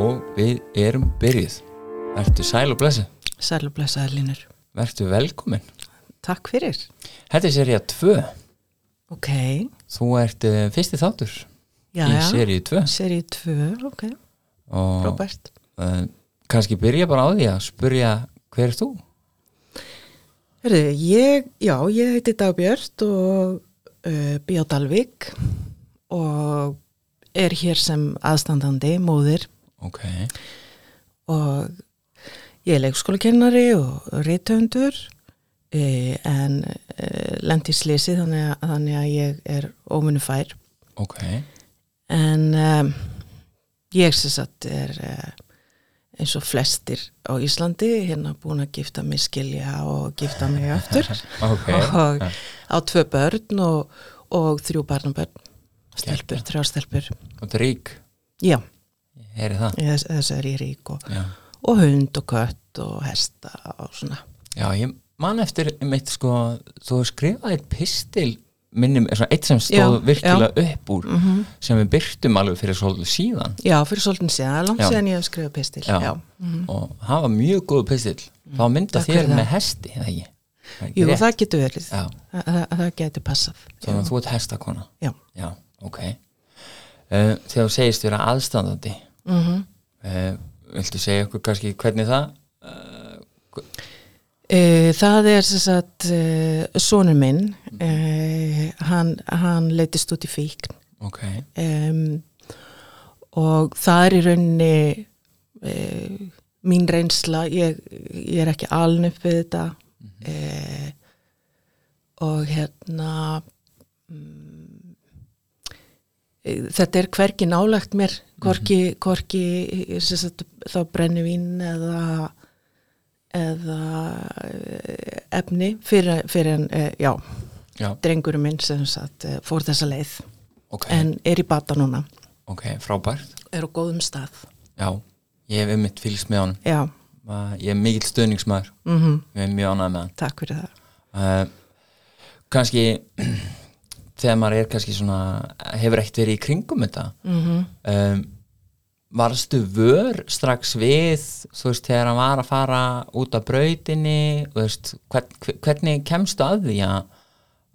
og við erum byrjuð Vertu sæl og blessu, Sæl og blessaði línur. vertu velkomin Takk fyrir. Þetta er seria 2 Ok, Þú ert uh, fyrsti þáttur já, í seríu 2 Serið 2, ok, og Robert. uh, kannski byrja bara á því að spurja hver er þú? Herðu, ég, já, ég heiti Dagbjörn og uh, bý á Dalvík og er hér sem aðstandandi, móðir Ok, og ég er leikskólakennari og rithöfundur eh, en eh, lendi í slisi þannig að, þannig að ég er ómunni fær ok. En um, ég sem sagt er uh, eins og flestir á Íslandi hérna búin að gifta mig skilja og gifta mig aftur. Ok, og á tvö börn og, og þrjú barnabörn stelpur, þrjá stelpur. Og þetta er rík. Já, heyri það? Þess, þess er ég rík og, Já, og hund og kött og hesta og svona. Já ég man eftir mitt sko, þú skrifaði pistil minnum, eitt sem stóð Já, virkilega upp úr mm sem við byrtum alveg fyrir svolítið síðan. Já, fyrir svolítið síðan, langt Já. síðan ég hef skrifað pistil Já. já. Mhm. og það var mjög góð pistill þá mynda Takk þér með hesti eða ekki? Er Jú, rétt. það getur verið. Já, það, það, getur passað. Þannig að þú ert hestakona? Já. Já, ok. Uh, Þegar þú segist vera aðstandandi mm uh, Viltu segja okkur kannski hvernig það E, það er sem sagt e, sonur minn e, hann, hann leitist út í fíkn. Ok, um, og það er í rauninni e, mín reynsla. Ég, ég er ekki aln upp við þetta. E, og hérna mm, e, þetta er hvergi nálagt mér hvorki, hvorki sem sagt, þá brenni vín eða eða eh, efni fyrir, fyrir en, eh, já, já, drengurum minn sem sagt eh, fór þessa leið. Ok, en er í bata núna, ok, frábært. Er á góðum stað. Já, ég hef einmitt fylgst með honum. Já, Ég er mikill stöðningsmæður mm Ég er mjög ánægð með hann. Takk fyrir það. Uh, kannski þegar maður er kannski svona hefur ekkert verið í kringum þetta mm um, varstu vör strax við þú veist þegar hann var að fara út af brautinni veist, hvern, hver- hvernig kemstu að því að,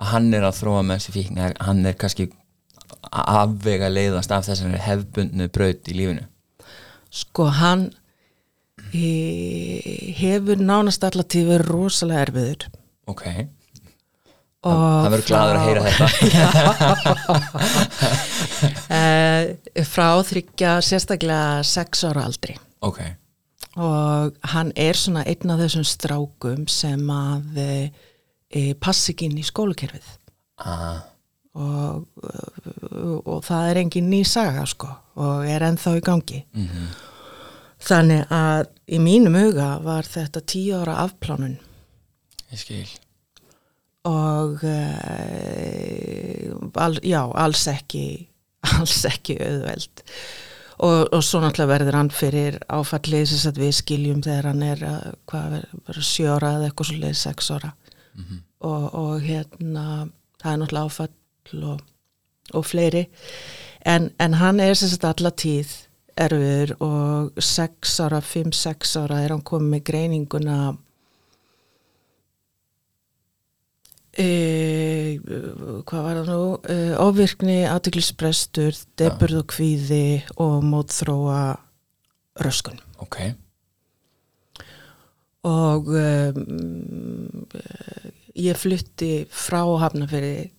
að hann er að þróa með þessi fíkn að hann er kannski að afvega leiðast af þessari hefbundnu braut í lífinu? Sko hann e, hefur nánast allatíð verið rosalega erfiður. Ok, það verður gladur að heyra þetta. E, frá þryggja sérstaklega sex ára aldri. Ok, og hann er svona einn af þessum strákum sem að e, passi ekki inn í skólakerfið. Ah, og, og það er engin ný saga sko og er ennþá í gangi. Mm þannig að í mínum huga var þetta tíu ára afplánun. Ég skil og e, al, já, alls ekki alls ekki auðveld. Og, og svo náttúrulega verður hann fyrir áfallið þess að við skiljum þegar hann er að, verður sjö ára eða eitthvað svo leið sex ára. Mhm. og, og hérna það er náttúrulega áfall og, og fleiri. En, en hann er sem sagt alla tíð erfiður og sex ára, fimm, sex ára er hann komið með greininguna e, hvað var það nú? E, ofvirkni, aðtiklisbrestur deburð og kvíði og mótþróa röskun. Ok, og um, ég flutti frá Hafnafyrði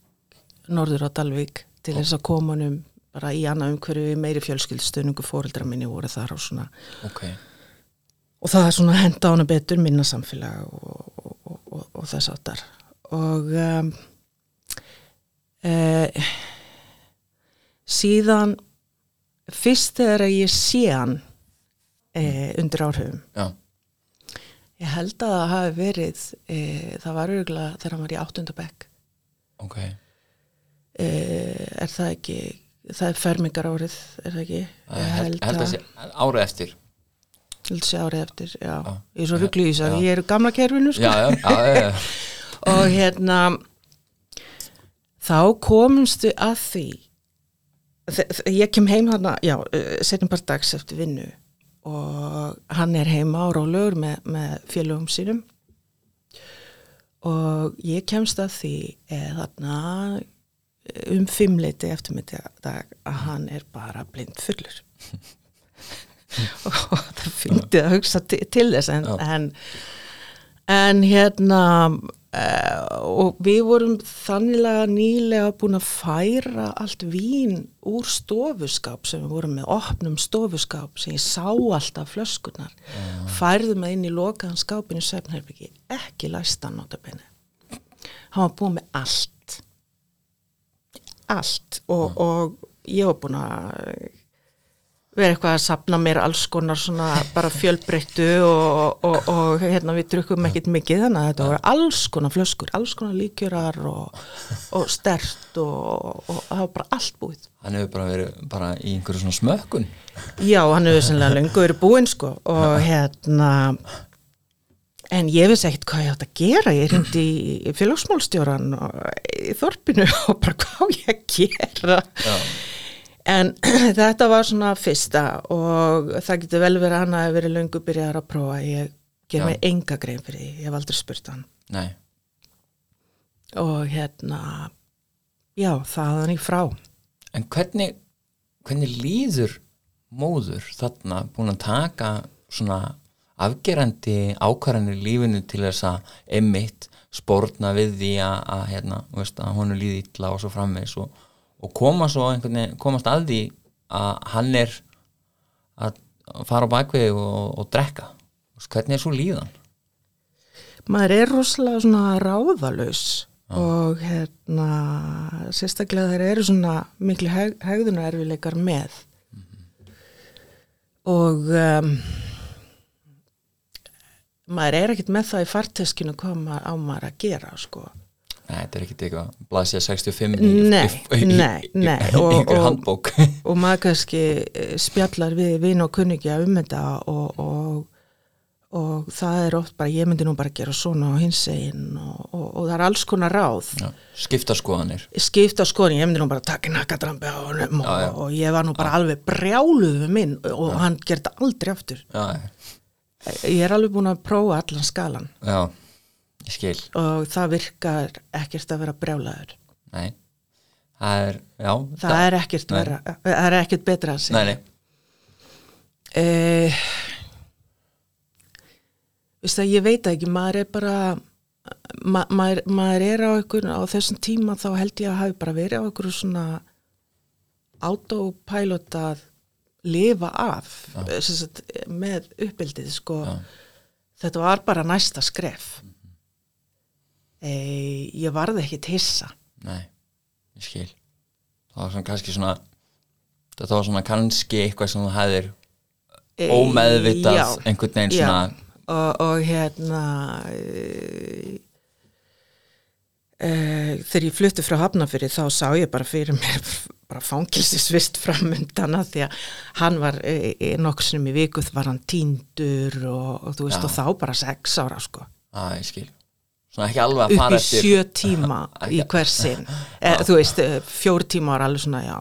norður á Dalvík til þess að koma honum bara í annað umhverju meiri fjölskyldstuðningu fóreldra minni voru þar og svona. Ok. Og það er svona henda á hana betur minna samfélag og, og, og, og, þess áttar og um, e, síðan fyrst þegar ég sé hann e, undir áhrifum já, Ég held að það hafi verið, e, það var örgulega þegar hann var í áttundabekk. ok er það ekki, það er fermingar árið, er það ekki? ég held, að sé árið eftir held sé árið eftir, já. Já. Ég er svo rugglu í þess að ég er gamla kerfinu, sko. já, já, já, já. Og hérna, þá komumstu að því, ég kem heim þarna, já, setjum bara dags eftir vinnu. Og hann er heima á rólegur með, með félögum sínum. Og ég kemst að því eða þarna um fimmleiti eftir mitt dag að hann er bara blind fullur. Og það fyndi að hugsa til, til þess en, en, en hérna uh, og við vorum þannilega nýlega búin að færa allt vín úr stofuskáp sem við vorum með opnum stofuskáp sem ég sá alltaf flöskunar uh. færðum að inn í lokaðan skápinu Svefnherbyggi, ekki læstan notabenni hann var búin með allt. Allt. Og, og ég var búin að vera eitthvað að sapna mér alls konar svona bara fjölbreyttu og, og, og hérna við drukum ekkert mikið þannig að þetta voru alls konar flöskur, alls konar líkjörar og stert og það var bara allt búið. Hann hefur bara verið bara í einhverju svona smökkun? Já, hann hefur sannlega lengur verið búinn sko og hérna En ég vissi ekkert hvað ég átt að gera, ég hindi í félagsmálstjóran í þorpinu og bara hvað ég að gera. Já. En þetta var svona fyrsta og það getur vel verið hann að verið löngu byrjar að prófa. Ég ger mig enga grein fyrir því, ég hef aldrei spurt hann. Nei. Og hérna, já, það hann í frá. En hvernig, hvernig líður móður þarna búin að taka svona afgerandi ákvarðanir lífinu til þess að emitt spórna við því að, að, hérna, veist, að honu líði illa og svo framvegs og, og koma svo veginn, komast að því að hann er að fara á bakvið og, og drekka hvernig er svo líðan? Maður er rosalega svona ráðalus ah. og hérna sérstaklega þeir eru svona miklu heg, hegðunaerfileikar með mm -hmm. og um, maður er ekkert með það í farteskinu hvað á maður að gera sko Nei, þetta er ekkert eitthvað blasja 65 í, nei, nei, nei og, og, og maður kannski eh, spjallar við vinn og kunningja um þetta og, og, og það er oft bara ég myndi nú bara gera svona á hins eginn og það er alls konar ráð já, skipta skoðanir skipta skoðanir, ég myndi nú bara taka nakadrambi á honum og ég var nú bara alveg brjáluð við minn og hann gerði aldrei aftur já, já Ég er alveg búin að prófa allan skalan. Já. Og það virkar ekkert að vera brjálaður. Nei, það er, já. Það, það er ekkert vera, það er ekkert betra að segja. Nei, nei. Eh, Vist það, ég veit ekki, maður er bara, ma, maður, maður er á einhvern, á þessum tíma þá held ég að hafi bara verið á einhverju svona autopilotað lifa af sagt, með uppbyldið sko. þetta var bara næsta skref. E, ég varði ekki tissa. Nei, ég skil. Það var svona kannski svona þetta var svona kannski eitthvað sem þú hefðir e, ómeðvitað já, einhvern veginn svona og, og hérna e, þegar ég flutti frá Hafnafyrir þá sá ég bara fyrir mér bara fangilsisvist framöndana því að hann var e, nokksnum í vikuð var hann tíndur og, og þú veist já. og þá bara sex ára sko. Að ég skil upp í sjö tíma í hversin e, þú veist e, fjór tíma var alveg svona já.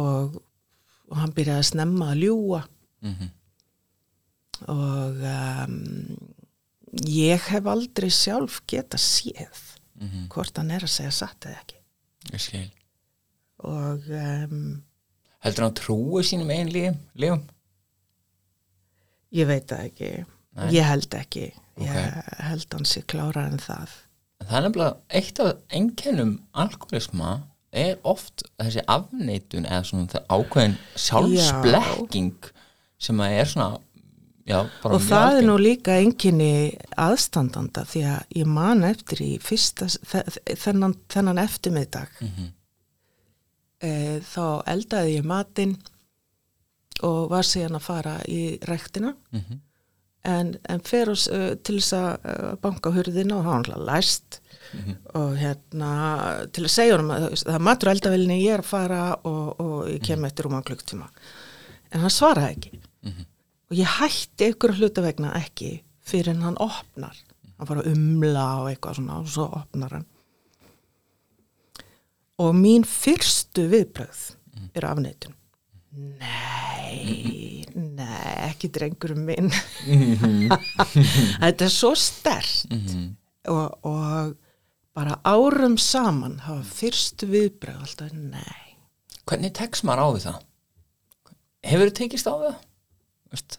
Og, og hann byrjaði að snemma að ljúa mm -hmm. og um, ég hef aldrei sjálf geta séð mm -hmm. hvort hann er að segja satt eða ekki. Ég skil. Og um, heldur hann trúið sínum einn lífum? Ég veit það ekki. Nei. ég held ekki okay. ég held hann sér klára en það Það er nefnilega eitt af ennkennum alkoholisma er oft þessi afneitun eða svona ákveðin sjálfsblekking sem að er svona já, og það algeng. er nú líka enkenni aðstandanda því að ég man eftir í fyrsta þennan, þennan eftirmiðdag mm -hmm e, þá eldaði ég matinn og var síðan að fara í rektina mm -hmm. En, en fer oss uh, til þess að banka hurðina og hafa hann læst mm -hmm. og hérna til að segja hann að það er matur eldavillinni ég er að fara og, og ég kem mm -hmm. eftir um að klukktíma en hann svaraði ekki mhm. og ég hætti ykkur hluta vegna ekki fyrir en hann opnar hann fara umla og eitthvað svona og svo opnar hann og mín fyrstu viðbröð mm. er afneitun nei, nei, ekki drengurum minn. Mhm. þetta er svo stert og, og bara árum saman hafa fyrstu viðbröð alltaf, nei. Hvernig tekst maður á við það? Hefur þið tekist á við það?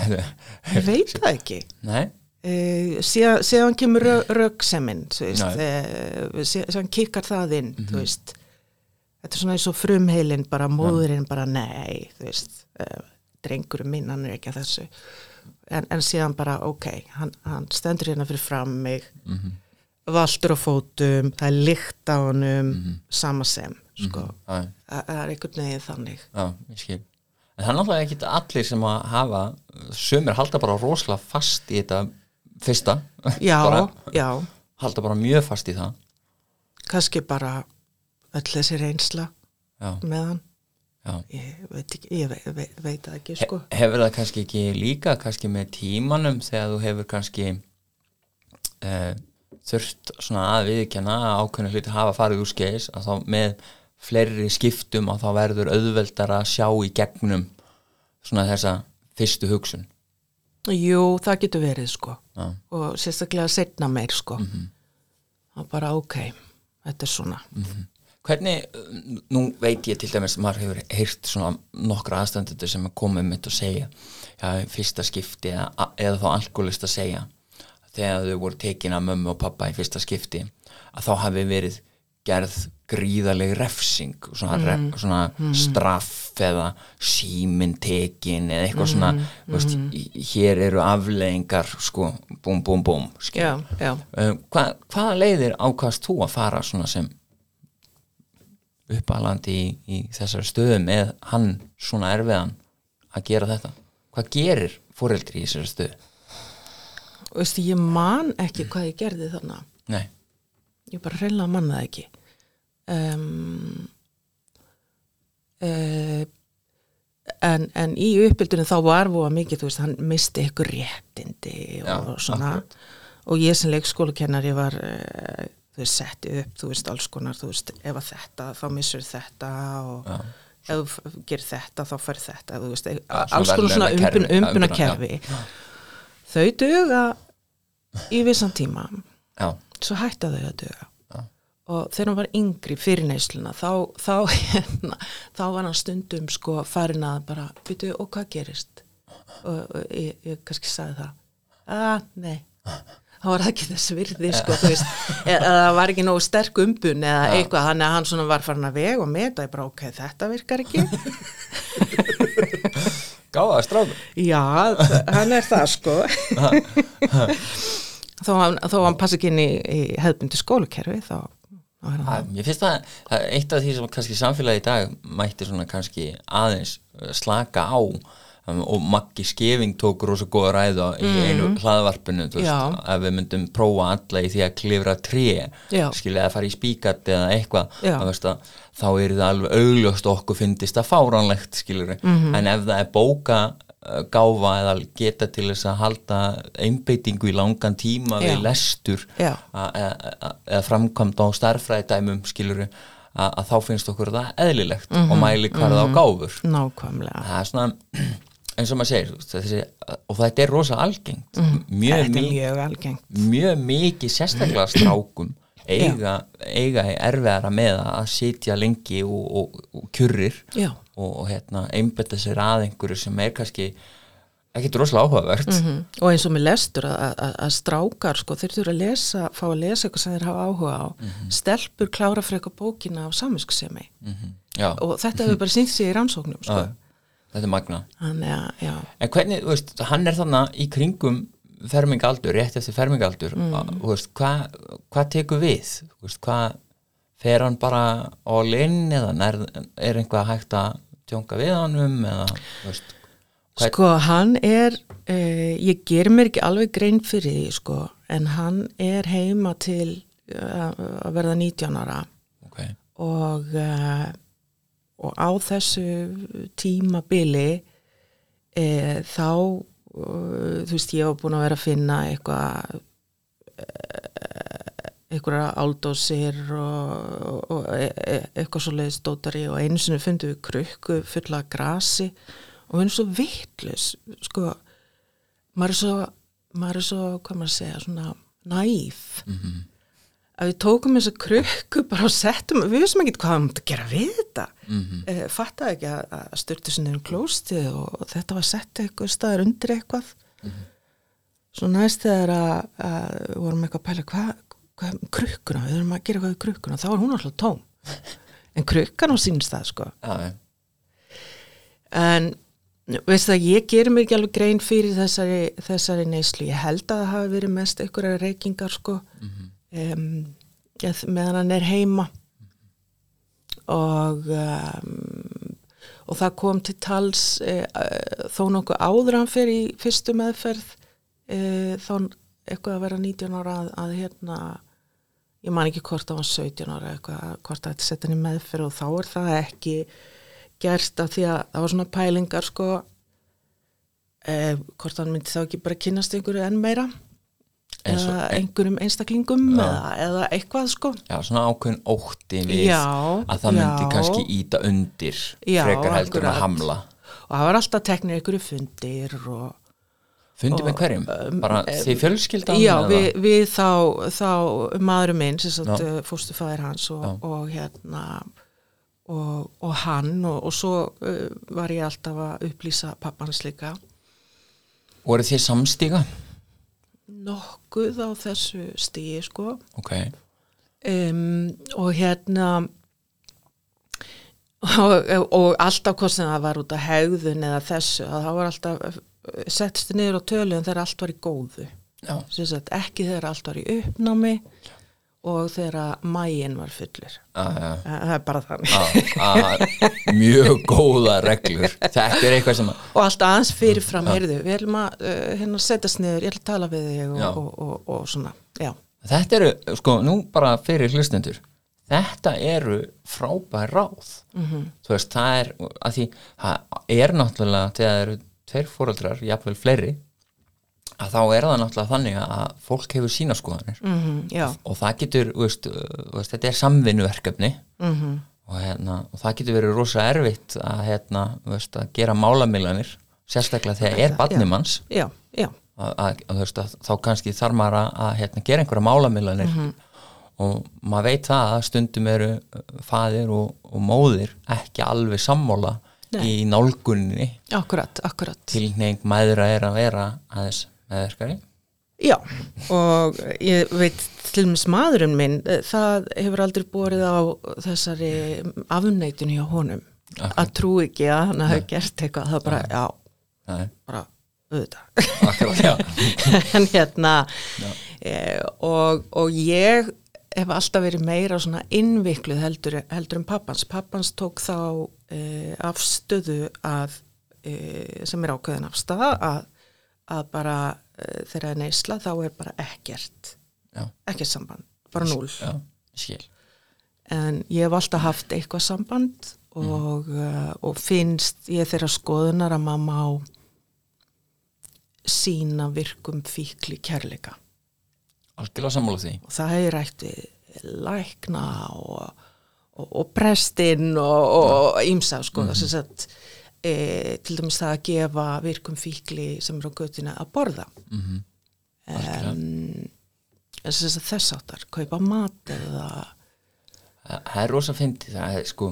Ég veit það ekki. Nei, Uh, síðan, síðan kemur rökseminn uh, síðan kikkar það inn þú veist þetta er svona eins og frumheilin bara móðurinn bara nei þú veist, uh, drengurum minn hann er ekki að þessu. En, en síðan bara ok, hann, hann stendur hérna fyrir fram mig valdur á fótum, það er lykt á honum sama sem sko, já, það það er einhvern veginn þannig. Já, ég skil. En það er náttúrulega ekki allir sem að hafa sömur halda bara rosalega fast í þetta fyrsta. Já, já, halda bara mjög fast í það. Kannski bara öll þessi reynsla Já, með hann. Ég veit ekki, ég veit, veit, veit það ekki sko. Hefur það kannski ekki líka kannski með tímanum þegar þú hefur kannski uh, þurft svona að viðkjanna að ákveðna hluti hafa farið úr skeis að þá með fleiri skiptum að þá verður auðveldar að sjá í gegnum svona þessa fyrstu hugsun. Jú, það getur verið sko. Já. og sérstaklega setna meir sko. Og bara ok þetta er svona Hvernig, nú veit ég til dæmis maður hefur heyrt svona nokkra aðstandendur sem er komið mitt og segja já, fyrsta skipti eða, eða þá alkoholist að segja þegar þau voru tekin af mömmu og pappa í fyrsta skipti að þá hafi verið gerð gríðaleg refsing svona, ref, svona straff eða síminn tekin eða eitthvað svona veist, í- hér eru afleðingar sko, búm, búm, búm skil. Já, já. Uh, hva, hvaða leiðir ákvæðast þú að fara svona sem uppalandi í, í þessari stöðu með hann svona erfiðan að gera þetta? Hvað gerir fóreldri í þessari stöðu? Veistu, ég man ekki hvað ég gerði þannig Nei, ég bara reyna man það ekki. Um, uh, en, en í uppbyldunum þá var voða mikið, þú veist, hann misti ykkur réttindi Já, og svona og ég sem leikskólakennari var uh, veist, setti upp, þú veist, alls konar þú veist, ef að þetta, þá missur þetta og Já. ef þú gerir þetta þá fær þetta, þú veist, svona alls konar svona umbun, umbuna já, kerfi þau duga í vissan tíma. Svo hætta þau að duga. Já. og þegar hann var yngri fyrir neysluna þá, þá, hérna, þá var hann stundum sko farin að bara byrju og hvað gerist? Og, og ég, ég kannski sagði það að nei þá var það ekki þess virði sko það var ekki nógu sterk umbun eða eitthvað, hann, hann svona var farin að vega og meta, ég bara ok, þetta virkar ekki. Gáða stráður já, hann er það sko. Þó hann, þó hann passi ekki inn í, í hefðbundi skólakerfi þá, Það, ég finnst það, það eitt af því sem kannski samfélagi í dag mætti svona kannski aðeins slaka á og Maggi Skeving tók rosa góða ræða í einu hlaðvarpinu veist, ef við myndum prófa alla í því að klifra tré skilja að fara í spíkat eða eitthvað. Veist, að, þá er það alveg augljóst okkur fyndist það fáránlegt skilur Mhm. en ef það er bóka uh, gáfa eða geta til þess að halda einbeitingu í langan tíma við Já. lestur Já. a- a- a- eða framkvæmd á starffræðidæmum skilur að þá finnst okkur það eðlilegt og mæli hvarð á gáfur. Nákvæmlega. Það er svona eins og maður segir þessi, og þetta er rosa algengt. Mjög, þetta er mi mjög algengt. mjög mikið sérstaklega strákum eiga, eiga erfiðara með að sitja lengi og, og, og kjurrir já, og, og hérna, einbetta sér að einhverju sem er kannski ekkit rosalega áhugavert. Mm og eins og með lestur að, strákar sko, þeir þurfa að lesa, fá að lesa eitthvað sem þeir hafa áhuga á. Stelpur klára fyrir eitthvað bókina á saminskusemi Mhm. Já, og þetta hefur bara sínt sig í rannsóknum sko. Þetta er magna þannig að, já, En hvernig, þú veist, hann er þannig í kringum fermingaldur, rétt eftir fermingaldur mm. og veist, hvað hva tekur við? Þú veist, hvað fer hann bara all in eða er, er einhvað hægt að tjónka við honum eða, þú veist, hvað, sko hann er uh, ég ger mér ekki alveg grein fyrir því sko, en hann er heima til uh, að verða 19 ára ok, og, uh, og á þessu tímabili e, þá þú veist ég var búin að vera að finna eitthvað e, einhverja áldósir og, og, og e e eitthvað svo leiðist dótari og einu sinni fundum við krukku fulla grasi og erum svo vittlus sko maður er svo, maður er svo hvað maður að segja, svona næf Mhm. Að við tókum þessa krukku bara og settum, við vissum ekki hvað við múttum að gera við þetta. Mhm. e, fattaði ekki að, að styrtu sinni um klóstið og, og þetta var sett eitthvað staðar undir eitthvað. Mhm. svo næst þegar að, að við vorum eitthvað að pæla hvað hva, krukkuna, við þurfum að gera eitthvað við krukkuna. Þá var hún alltaf tóm. En krukkan á sínstað sko. Já. en veist það, ég gerir mér ekki alveg grein fyrir þessari, þessari neyslu. Ég held að það hafi verið mest einhverja reykingar sko um, meðan hann er heima. Og um, og það kom til tals e, e, þó nokkuð áður hann fyrir í fyrstu meðferð e, þá eitthvað að vera 19 ára að, að hérna ég man ekki hvort það var 17 ára eitthvað, hvort að setja hann í meðferð og þá er það ekki gerst af því að það var svona pælingar sko. Eh, hvort hann myndi þá ekki bara kynast einhverju enn meira Og- eða einhverjum einstaklingum eða, eða eitthvað sko Já, svona ákveðin ótti við Já, að það myndi já. kannski íta undir Já, frekar heldur að hamla og það var alltaf teknir einhverju fundir og Fundi með hverjum? Bara því fjölskyldan? um, já, við, við þá, þá maðurum minn, sem sagt Já. fórstufæðir hans og, Já. og hérna og, og hann og, og svo uh, var ég alltaf að upplýsa pappans líka Voru þið samstíga? Nokkuð á þessu stíi sko. Ok, um, og hérna og, og alltaf hvort sem það var út af hegðun eða þessu að það var alltaf settstu niður á tölu en þegar allt var í góðu. Ekki þegar allt var í uppnámi og þegar mægin var fullur. Að, það er bara þannig. Að, að, mjög góða reglur. Þetta er eitthvað sem að og allt aðeins fyrirfram, heyrðu, við erum að uh, hérna setjast niður, ég ætla að tala við þig og, og, og, og svona, já. Þetta eru, sko, nú bara fyrir hlustendur Þetta eru frábær ráð. -hmm. Þú veist, það er að því, það er náttúrulega þegar það eru tveir fóreldrar, jafnvel fleiri að þá er það náttúrulega þannig að fólk hefur sína skoðanir. Mm já, og það getur, veist, uh, veist þetta er samvinnuverkefni. Mm og, hérna, og það getur verið rosa erfitt að, hérna, veist, að gera málamilanir sérstaklega þegar er barnimanns já, já að, að, að, þú veist, að þá kannski þarf maður að, hérna, gera einhverja málamilanir og maður veit það að stundum eru uh, faðir og, og móðir ekki alveg sammála Nei. í nálgunni akkurat, akkurat. Tilneying mæðra er að vera aðeins meðverkari Já, og ég veit til dæmis maðurinn minn, eh, það hefur aldrei borið á þessari afneitun hjá honum. Að trú ekki að hann hafi gert eitthvað, það bara, já, Nei, bara auðvitað. Akkurat, já, en hérna e, og, og ég hef alltaf verið meira svona innvikluð heldur, heldur en pappans. Pappans tók þá e, afstöðu að e, sem er ákveðin afstæða að, að bara e, þegar er neysla þá er bara ekkert. Já, ekkert samband, bara núl en ég hef alltaf haft eitthvað samband og, uh, og finnst ég þeirra skoðunar að mamma á sína virkum fíkli kærleika. Algjörlega sammála því. Og það hefur rætt við lækna og, og, og prestinn og, ímsa sko mm. -hmm. að, e, til dæmis það að gefa virkum fíkli sem er á göttina að borða mm -hmm. um, þess, þess áttar kaupa mat eða það er rosa fyndið það sko,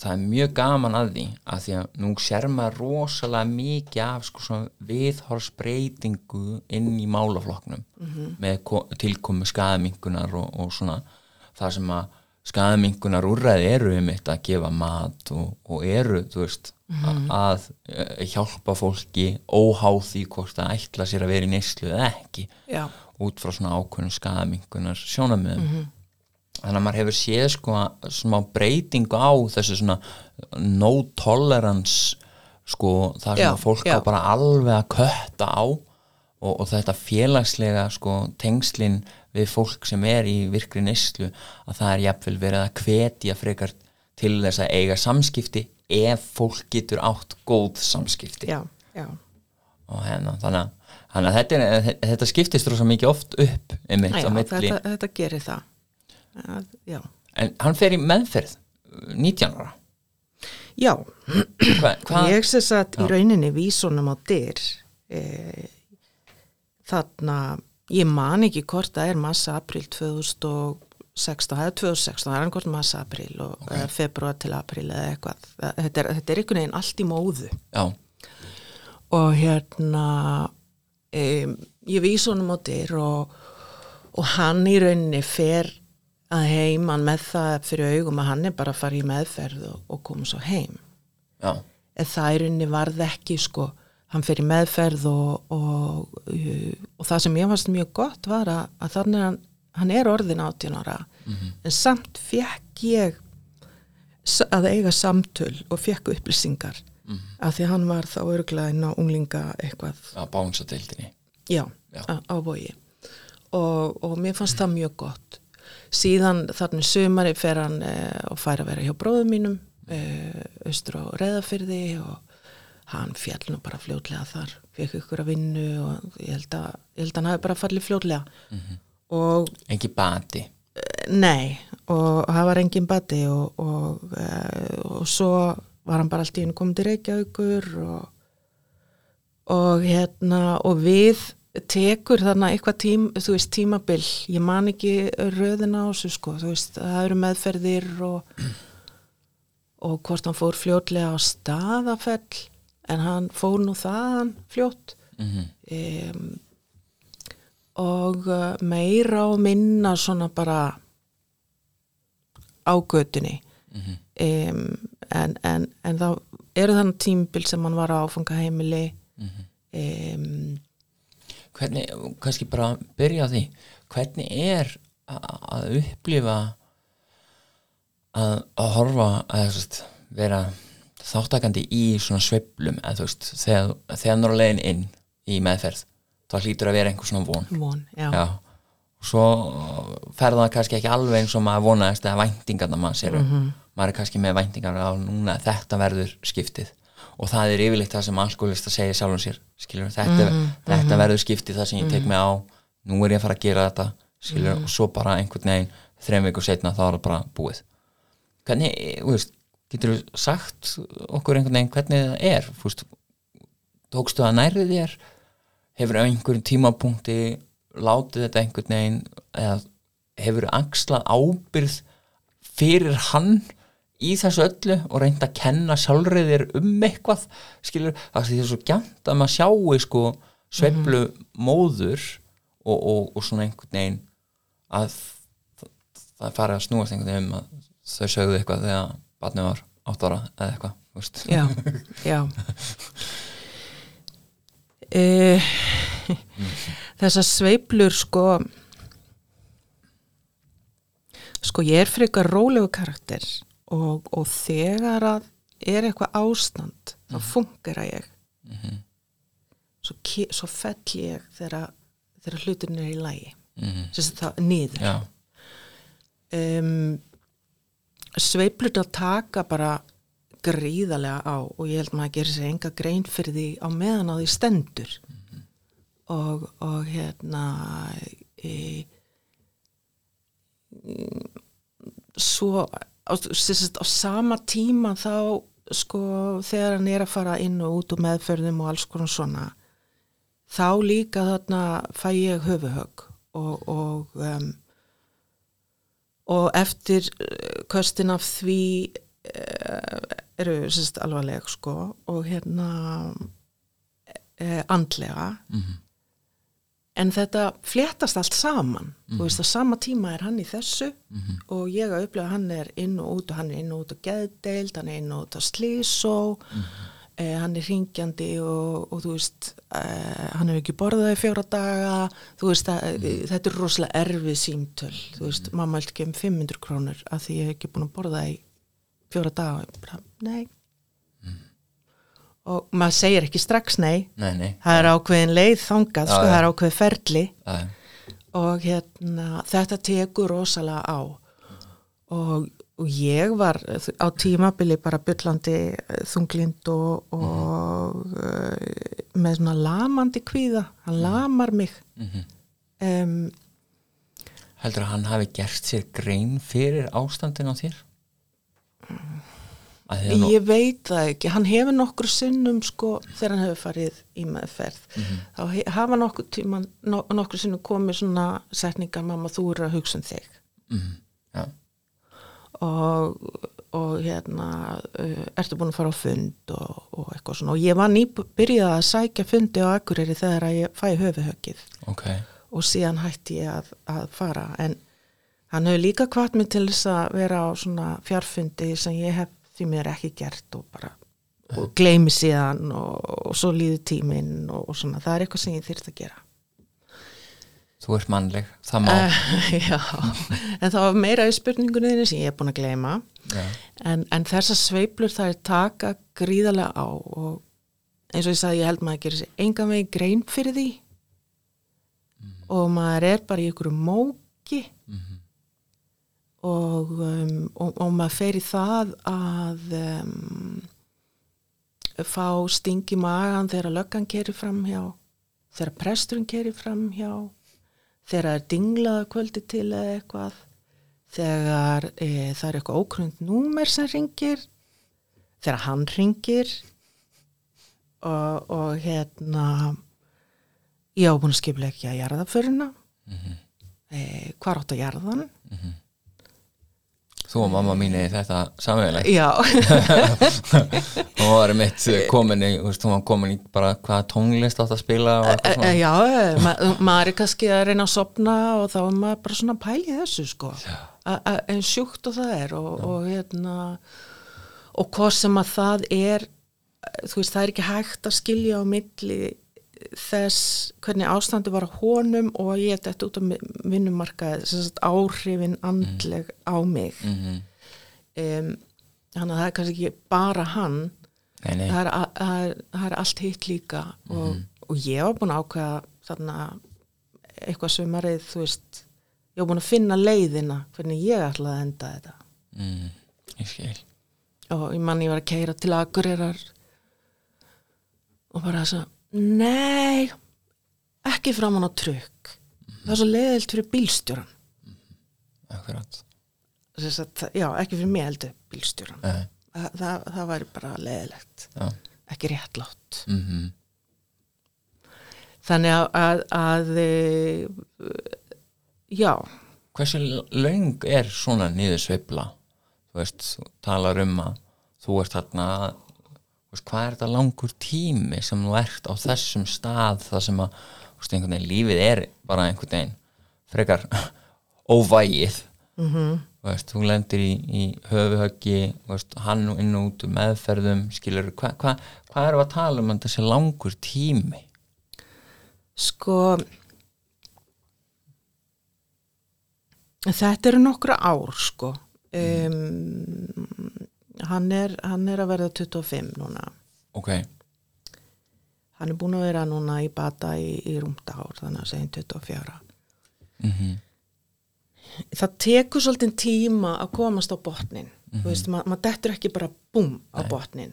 það er mjög gaman að því að því að nú sér maður rosalega mikið af sko viðhorsbreytingu inn í málaflokknum -hmm. með ko- tilkomu skaðamingunar og, og svona það sem að skaðamingunar úrræði eru um þetta að gefa mat og, og eru, veist að, að eh, hjálpa fólki óháð því hvort það ætla sér að vera í neyslu eða ekki já, út frá svona ákveðnum skaðamingunar sjónamiðum þannig að maður hefur séð sko smá breytingu á þessu svona no tolerance sko það sem að fólk á bara alveg að kötta á og, og þetta félagslega sko tengslin við fólk sem er í virkri neyslu að það er jafnvel verið að hvetja frekar til þess að eiga samskipti ef fólk getur átt góð samskipti. Já, já. Og hérna, þannig þannig að þetta, er, þetta skiptist rosa mikið oft upp einmitt Já, þetta, þetta gerir það. En hann fer í meðferð 19 ára. Já. Hva, hvað, ég sem sagt í rauninni vísunum á dyr e, þarna ég man ekki hvort það er massa april 2016, það er 2016 það er hvort massa april og okay. februar til april eða eitthvað. Þetta er, þetta er einhvern veginn allt í móðu. Já, og hérna um, ég vís honum á dyr og, og hann í rauninni fer að heiman með það fyrir augum að hann er bara að fara í meðferð og, og koma svo heim. Já, en það í rauninni varð ekki sko, hann fer í meðferð og, og, uh, og það sem ég varst mjög gott var að, að þannig hann, hann er orðin 18 ára. En samt fekk ég að eiga samtöl og fekk upplýsingar af því að hann var þá örglega inn á unglinga eitthvað. Á bánsadeildinni já, Já. Á, á bogi og, og mér fannst það mjög gott. Síðan þarna í sumari fer hann e, og fær að vera hjá bróðum mínum e, austur á Reðafyrði og hann fjall nú bara fljótlega þar fekk ykkur að vinnu og ég held að, ég held að hann hafi bara fallið fljótlega. Og engi bati? Nei, og það var engin bati og, og, uh, og svo var hann bara allt í hennu komið til Reykjavíkur og, og hérna og við tekur þarna eitthvað tím, þú veist, tímabil. Ég man ekki röðina á þessu sko, þú veist, það eru meðferðir og, og hvort hann fór fljótlega á staðafell en hann fór nú þaðan fljótt. Mm um, og uh, meira og minna svona bara á götunni. Um, en, en, en þá eru þannig tímbil sem hann var á áfangaheimili. Um, hvernig, kannski bara byrja á því hvernig er að upplifa að, að horfa að vera þáttakandi í svona sveiflum eða þú veist, þegar, þegar leiðin inn í meðferð, þá hlýtur að vera einhver svona von. Von, já, Já, og svo fer það kannski ekki alveg eins og maður vonaðist eða væntingarna maður sér maður er kannski með væntingar á núna að þetta verður skiptið. Og það er yfirleitt það sem alkoholist að segja sjálfum sér skilur, þetta, þetta verður skiptið það sem ég tek mig á nú er ég að fara að gera þetta skilur, og svo bara einhvern veginn þreim vikur setna þá er það bara búið. Hvernig, þú veist, getur þú sagt okkur einhvern veginn hvernig það er? Veist, tókstu það nærið þér? Hefur einhverjum tímapunkti látið þetta einhvern veginn eða hefur axlað ábyrð fyrir hann í þessu öllu og reynd að kenna sjálfriðir um eitthvað skilur, það er svo gæmt að maður sjáu sko sveiflu móður og, og, og svona einhvern veginn að það, fari að snúast einhvern veginn um að þau sögðu eitthvað þegar barnið var átt ára eða eitthvað já, já. E, þessar sveiflur sko sko ég er frekar rólegu karakter og, og þegar að er eitthvað ástand þá funkar að ég svo, ke- svo fell ég þegar, þegar hlutin er í lægi Mhm. sem sagt það niður. Já, um, sveiflur að taka bara gríðarlega á og ég held maður að gera sér enga grein fyrir því á meðan á því stendur. Og, og hérna e, mm, svo á, á sama tíma þá sko þegar hann er að fara inn og út og meðferðum og alls konar svona þá líka þarna fæ ég höfuhögg og, og um, og eftir uh, köstin af því uh, eru sérst alvarleg sko og hérna uh, andlega. En þetta fléttast allt saman. Þú veist á sama tíma er hann í þessu og ég að upplega hann er inn og út og hann er inn og út á geðdeild hann er inn og út á slísó eh, hann er ringjandi og, og þú veist eh, hann hefur ekki borðað í fjóra daga. Þú veist að mm. þetta er rosalega erfið símtöl. Þú veist, mamma held ekki um 500 krónur að því ég hef ekki búin að borða í fjóra daga. Bara, nei. Og maður segir ekki strax nei. Nei, nei. Það er ákveðin leið þangað, sko, það er ákveðin ferli. Er, og hérna þetta tekur rosalega á. Og, og ég var á tímabili bara byllandi þunglind og, og uh, með svona lamandi kvíða, hann lamar mig. Um, heldur að hann hafi gert sér grein fyrir ástandin á þér? Ég veit það ekki, hann hefur nokkur sinnum sko þegar hann hefur farið í meðferð þá he, hafa nokkur tíma no, nokkur sinnum komið svona setningar mamma þú eru að hugsa um þig. Mm, já, og, og hérna uh, ertu búin að fara á fund og, og eitthvað svona. Og ég var nýbyrjað að sækja fundi á Akureyri þegar að ég fæ höfuhöggið ok. Og síðan hætti ég að, að fara. En hann hefur líka kvart mig til þess að vera á svona fjarfundi sem ég hef því mér ekki gert og bara og gleymi síðan og, og svo líður tíminn og, svona, það er eitthvað sem ég þyrst að gera þú ert mannleg, það má. Uh, Já, en það var meira í spurningunni þinni sem ég er búin að gleyma. Já, en, en þessar sveiplur það er taka gríðarlega á og eins og ég sagði ég held maður að gera sér engan veginn grein fyrir því. Og maður er bara í ykkur móki. Og, um, og, og maður fer í það að um, fá sting í magan þegar löggan keri fram hjá þegar presturinn keri fram hjá þegar það er dinglaða kvöldi til eða eitthvað þegar e, það er eitthvað ókrund númer sem ringir þegar hann ringir og, og hérna ég á búin að skipla ekki að jarðaföruna mm -hmm. e, hvar átt að jarðan þú og mamma mín er þetta samvegilegt já, hún var mitt komin í, hún var komin í bara hvaða tónlist átt að spila og e, eitthvað e, svona. já ma maður er kannski að reyna að sopna og þá er maður bara svona að pæli þessu sko. En sjúkt og það er og, og hérna og hvað sem að það er þú veist, það er ekki hægt að skilja á milli þess hvernig ástandi var á honum og ég þetta út á vinnumarkaði áhrifin andleg á mig. Mhm. um, þannig að það er kannski ekki bara hann nei, nei, það er, það er, það er allt hitt líka og, og ég var búin að ákveða þarna eitthvað sumarið þú veist, ég var búin að finna leiðina hvernig ég ætlaði að enda þetta. Mm, ég skil. Og ég mann ég var að keira til Akureyrar og bara þess að nei, ekki framan á trukk. Það er svo leiðilt fyrir bílstjóran akkurat. Þess að, já, ekki fyrir mig heldur bílstjóran nei, það, það, það væri bara leiðilegt. Já, ekki réttlátt. Mhm. Þannig að, að, að e, já. Hversu löng er svona niður sveifla þú veist, talar um að þú ert þarna þú veist, hvað er þetta langur tími sem þú ert á þessum stað það sem að veist, veginn lífið er bara einhvern veginn frekar óvægið? Mm -hmm. veist, þú lendir í, í höfuhöggi hann inn og út um meðferðum skilur, hvað hva, hva erum við að tala um þessi langur tími? Sko þetta eru nokkra ár sko. Um, hann, er, hann er að verða 25 núna. Ok, hann er búin að vera núna í bata í, í rúmta ár þannig að segja 24 mhm. Það tekur svolítið tíma að komast á botnin þú veist, ma maður dettur ekki bara búm á botnin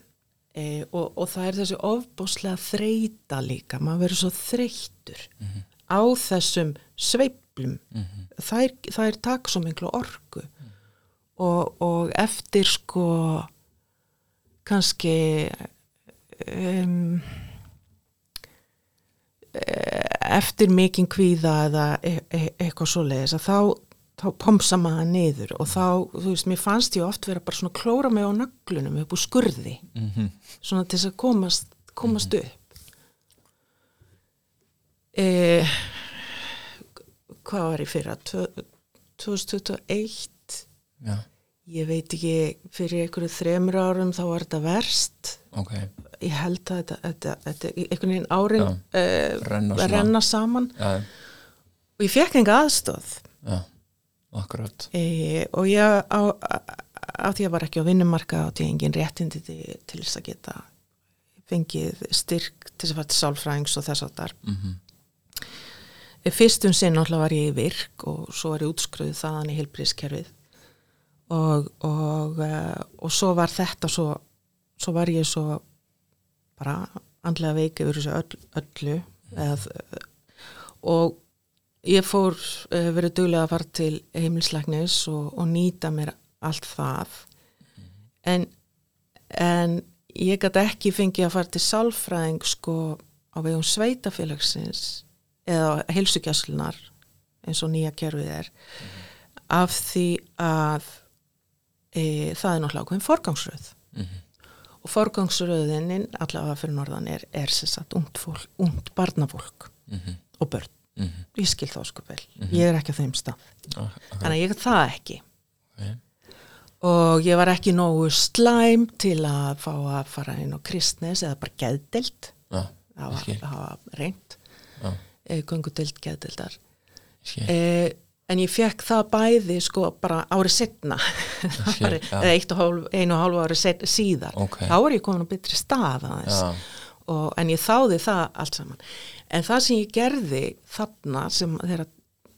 e, og, og það er þessi ofbáslega þreita líka, maður verður svo þreyttur á þessum sveiflum. Þær, þær taka svo miklu orku og, og eftir sko kannski um, eftir mikinn kvíða eða e e eitthvað svoleiðis að þá, þá pomsa maður niður og þá, þú veist, mér fannst ég oft vera bara svona klóra mig á nöglunum upp úr skurði. Mhm. Svona til þess að komast, komast upp. E, hvað var ég fyrir að 2021 já, ég veit ekki fyrir einhverju þremur árum þá var þetta verst. Ok. Ég held að þetta, þetta, þetta einhvern veginn árin uh, renna renna saman. Já, og ég fekk enga aðstóð já, akkurat. E, og ég á, á því að var ekki á vinnumarka á því engin réttindi til, til þess að geta fengið styrk til þess að til sálfræðings og þess að þar mhm fyrstum sinn alltaf var ég í virk og svo var ég útskruðið þaðan í heilbríðskerfið og, og, uh, og svo var þetta svo, svo var ég svo bara andlega veik yfir þessu öll, öllu eð, og ég fór uh, verið duglega að fara til heimilslæknis og, og nýta mér allt það. En, en ég gæti ekki fengið að fara til sálfræðing sko á vegum sveitafélagsins eða heilsugjastlunar eins og nýja kerfið er af því að e, það er náttúrulega ákveðin forgangsröð. Og forgangsröðinin allavega fyrir norðan er, er sem sagt ungt fólk, ungt barnafólk og börn, ég skil þá sko vel. Ég er ekki á þeim stað. Þannig að ég er það ekki. Ok. og ég var ekki nógu slæm til að fá að fara inn á kristnes eða bara geðdelt Já, það var, reynd Já, e, göngudelt geðdeltar ég skil. e, en ég fekk það bæði sko bara árið setna eða eitt og hálf, einu og hálfu árið set, síðar. Ok. þá er ég komin á betri stað aðeins. Já. og, en ég þáði það allt saman. En það sem ég gerði þarna sem þegar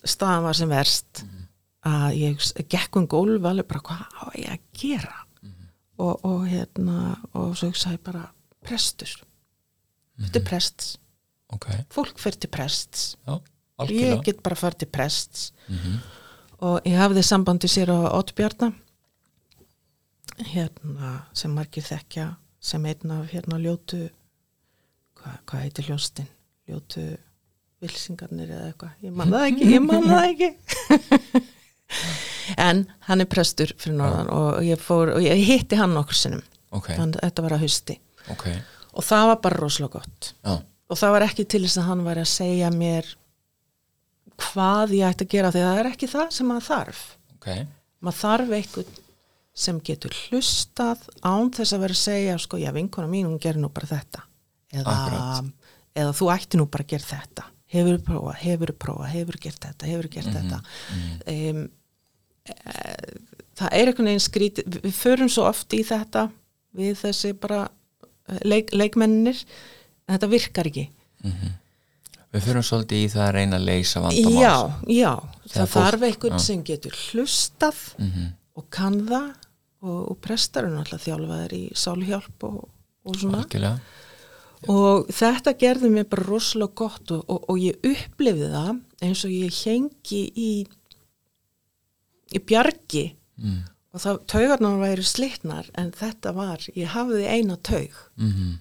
staðan var sem verst Mhm. að ég gekk um gólf alveg bara hvað á ég að gera? Mhm. og, og hérna og svo ég bara prestur. Þetta Mhm. er prests? Ok, fólk fyrir til prests. Já, ég algjörlega. get bara farið til prests. Mhm. og ég hafði sambandi sér á Ottbjarna hérna sem margir þekkja sem einn af hérna ljótu hvað, hvað heitir hljóstin ljótu vilsingarnir eða eitthvað, ég man það ekki, ég man það ekki. En hann er prestur fyrir norðan og ég fór og ég hitti hann okkur sinnum. Ok, þannig að þetta var að hausti. Ok, og það var bara rosalega gott. Já, og það var ekki til þess að hann væri að segja mér hvað ég ætti að gera því að það er ekki það sem maður þarf. Ok, maður þarf einhvern sem getur hlustað án þess að vera að segja sko, já, vinkona mín, hún gerir nú bara þetta. Eða, eða þú ætti nú bara að gera þetta. Hefur prófað, hefur prófað, hefur gert þetta? Hefur gert þetta? um, e, það er einhvern veginn skrítið, við- förum svo oft í þetta við þessi bara eh, leik, leikmennir en þetta virkar ekki við fyrir svolítið í það að reyna að leysa vandamál. Já, já, Þegar það fólk- þarf einhvern sem getur hlustað Mhm. og kann það og, og prestar er náttúrulega þjálfaðir í sáluhjálp og, og svona. Algjörlega, og þetta gerði mér bara rosalega gott og, og, ég upplifði það eins og ég hengi í í bjargi mm. og það taugarnar væri slitnar en þetta var, ég hafði eina taug Mm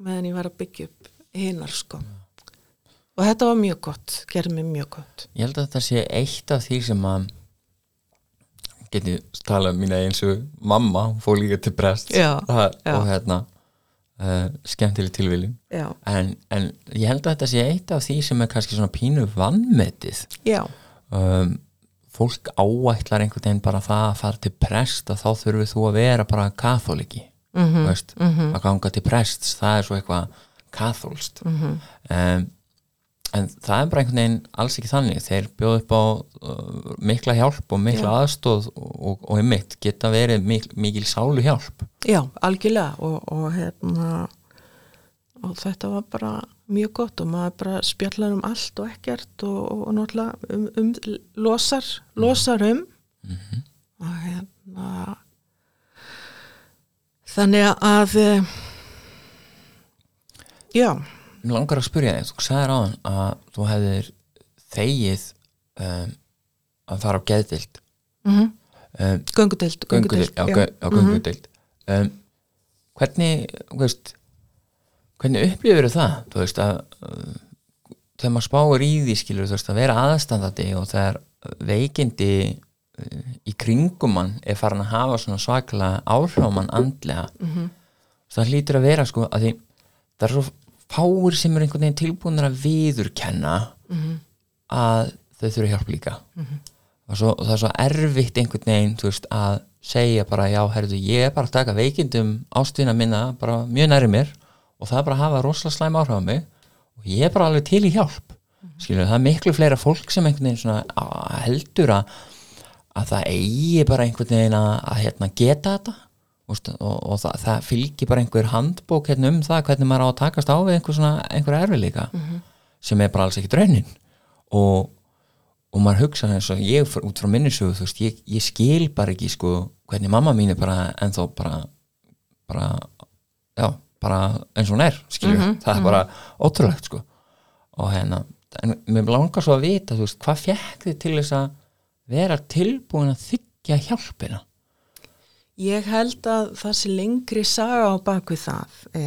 meðan ég var að byggja upp hinnar sko. Og þetta var mjög gott, gerði mér mjög gott. Ég held að þetta sé eitt af því sem að geti talað um mína eins og mamma, fór líka til brest Já, það, já. og hérna uh, skemmtileg tilviljun. Já, en, en ég held að þetta sé eitt af því sem er kannski svona pínu vannmetið um, fólk áætlar einhvern veginn bara það að fara til prest að þá þurfið þú að vera bara katholiki Mhm, veist, að ganga til prests það er svo eitthvað katholst mhm, um, en það er bara einhvern veginn alls ekki þannig. Þeir bjóðu upp á uh, mikla hjálp og mikla aðstóð og, og, einmitt geta verið mik mikil sálu hjálp. Já, algjörlega og, og hérna og þetta var bara mjög gott og maður bara spjallar um allt og ekkert og, og, náttúrulega um, um losar, losar um. Og hérna þannig að eh, já, Mér langar að spyrja þig, þú sagðir áðan að þú hefðir þegið um, að fara á geðdild mm um, göngudeild göngudeild, já, gö- já, göngudeild. Um, hvernig veist, hvernig upplifir það, þú veist að þegar maður spáir í því skilur þú veist að vera aðstandandi og þegar veikindi uh, í kringum mann er farin að hafa svona svaklega áhrif á mann andlega Mhm. það hlýtur að vera sko að því það er svo fáir sem er einhvern veginn tilbúinir að viðurkenna Mhm. að þau þurfa hjálp líka. Og, svo, og það er svo erfitt einhvern veginn veist, að segja bara já, herrðu, ég er bara að taka veikindum ástina minna bara mjög næri mér og það er bara að hafa rosalega slæm áhrif á mig og ég er bara alveg til í hjálp. Skilur, það er miklu fleira fólk sem einhvern veginn svona heldur að að það eigi bara einhvern veginn að, að hérna, geta þetta og, og það, það fylgir bara einhver handbók hérna, um það hvernig maður á að takast á við einhver, svona, einhver erfiðleika sem er bara alls ekki draunin. Og, og maður hugsa eins og ég út frá minnisögu þú veist, ég, ég skil bara ekki sko hvernig mamma mín er bara ennþá bara, bara já, bara eins og hún er skilju, það er bara ótrúlegt sko. Og hérna, en mér langar svo að vita, þú veist, hvað þið til þess að vera tilbúin að þykja hjálpina Ég held að það sé lengri saga á bakvið það. E,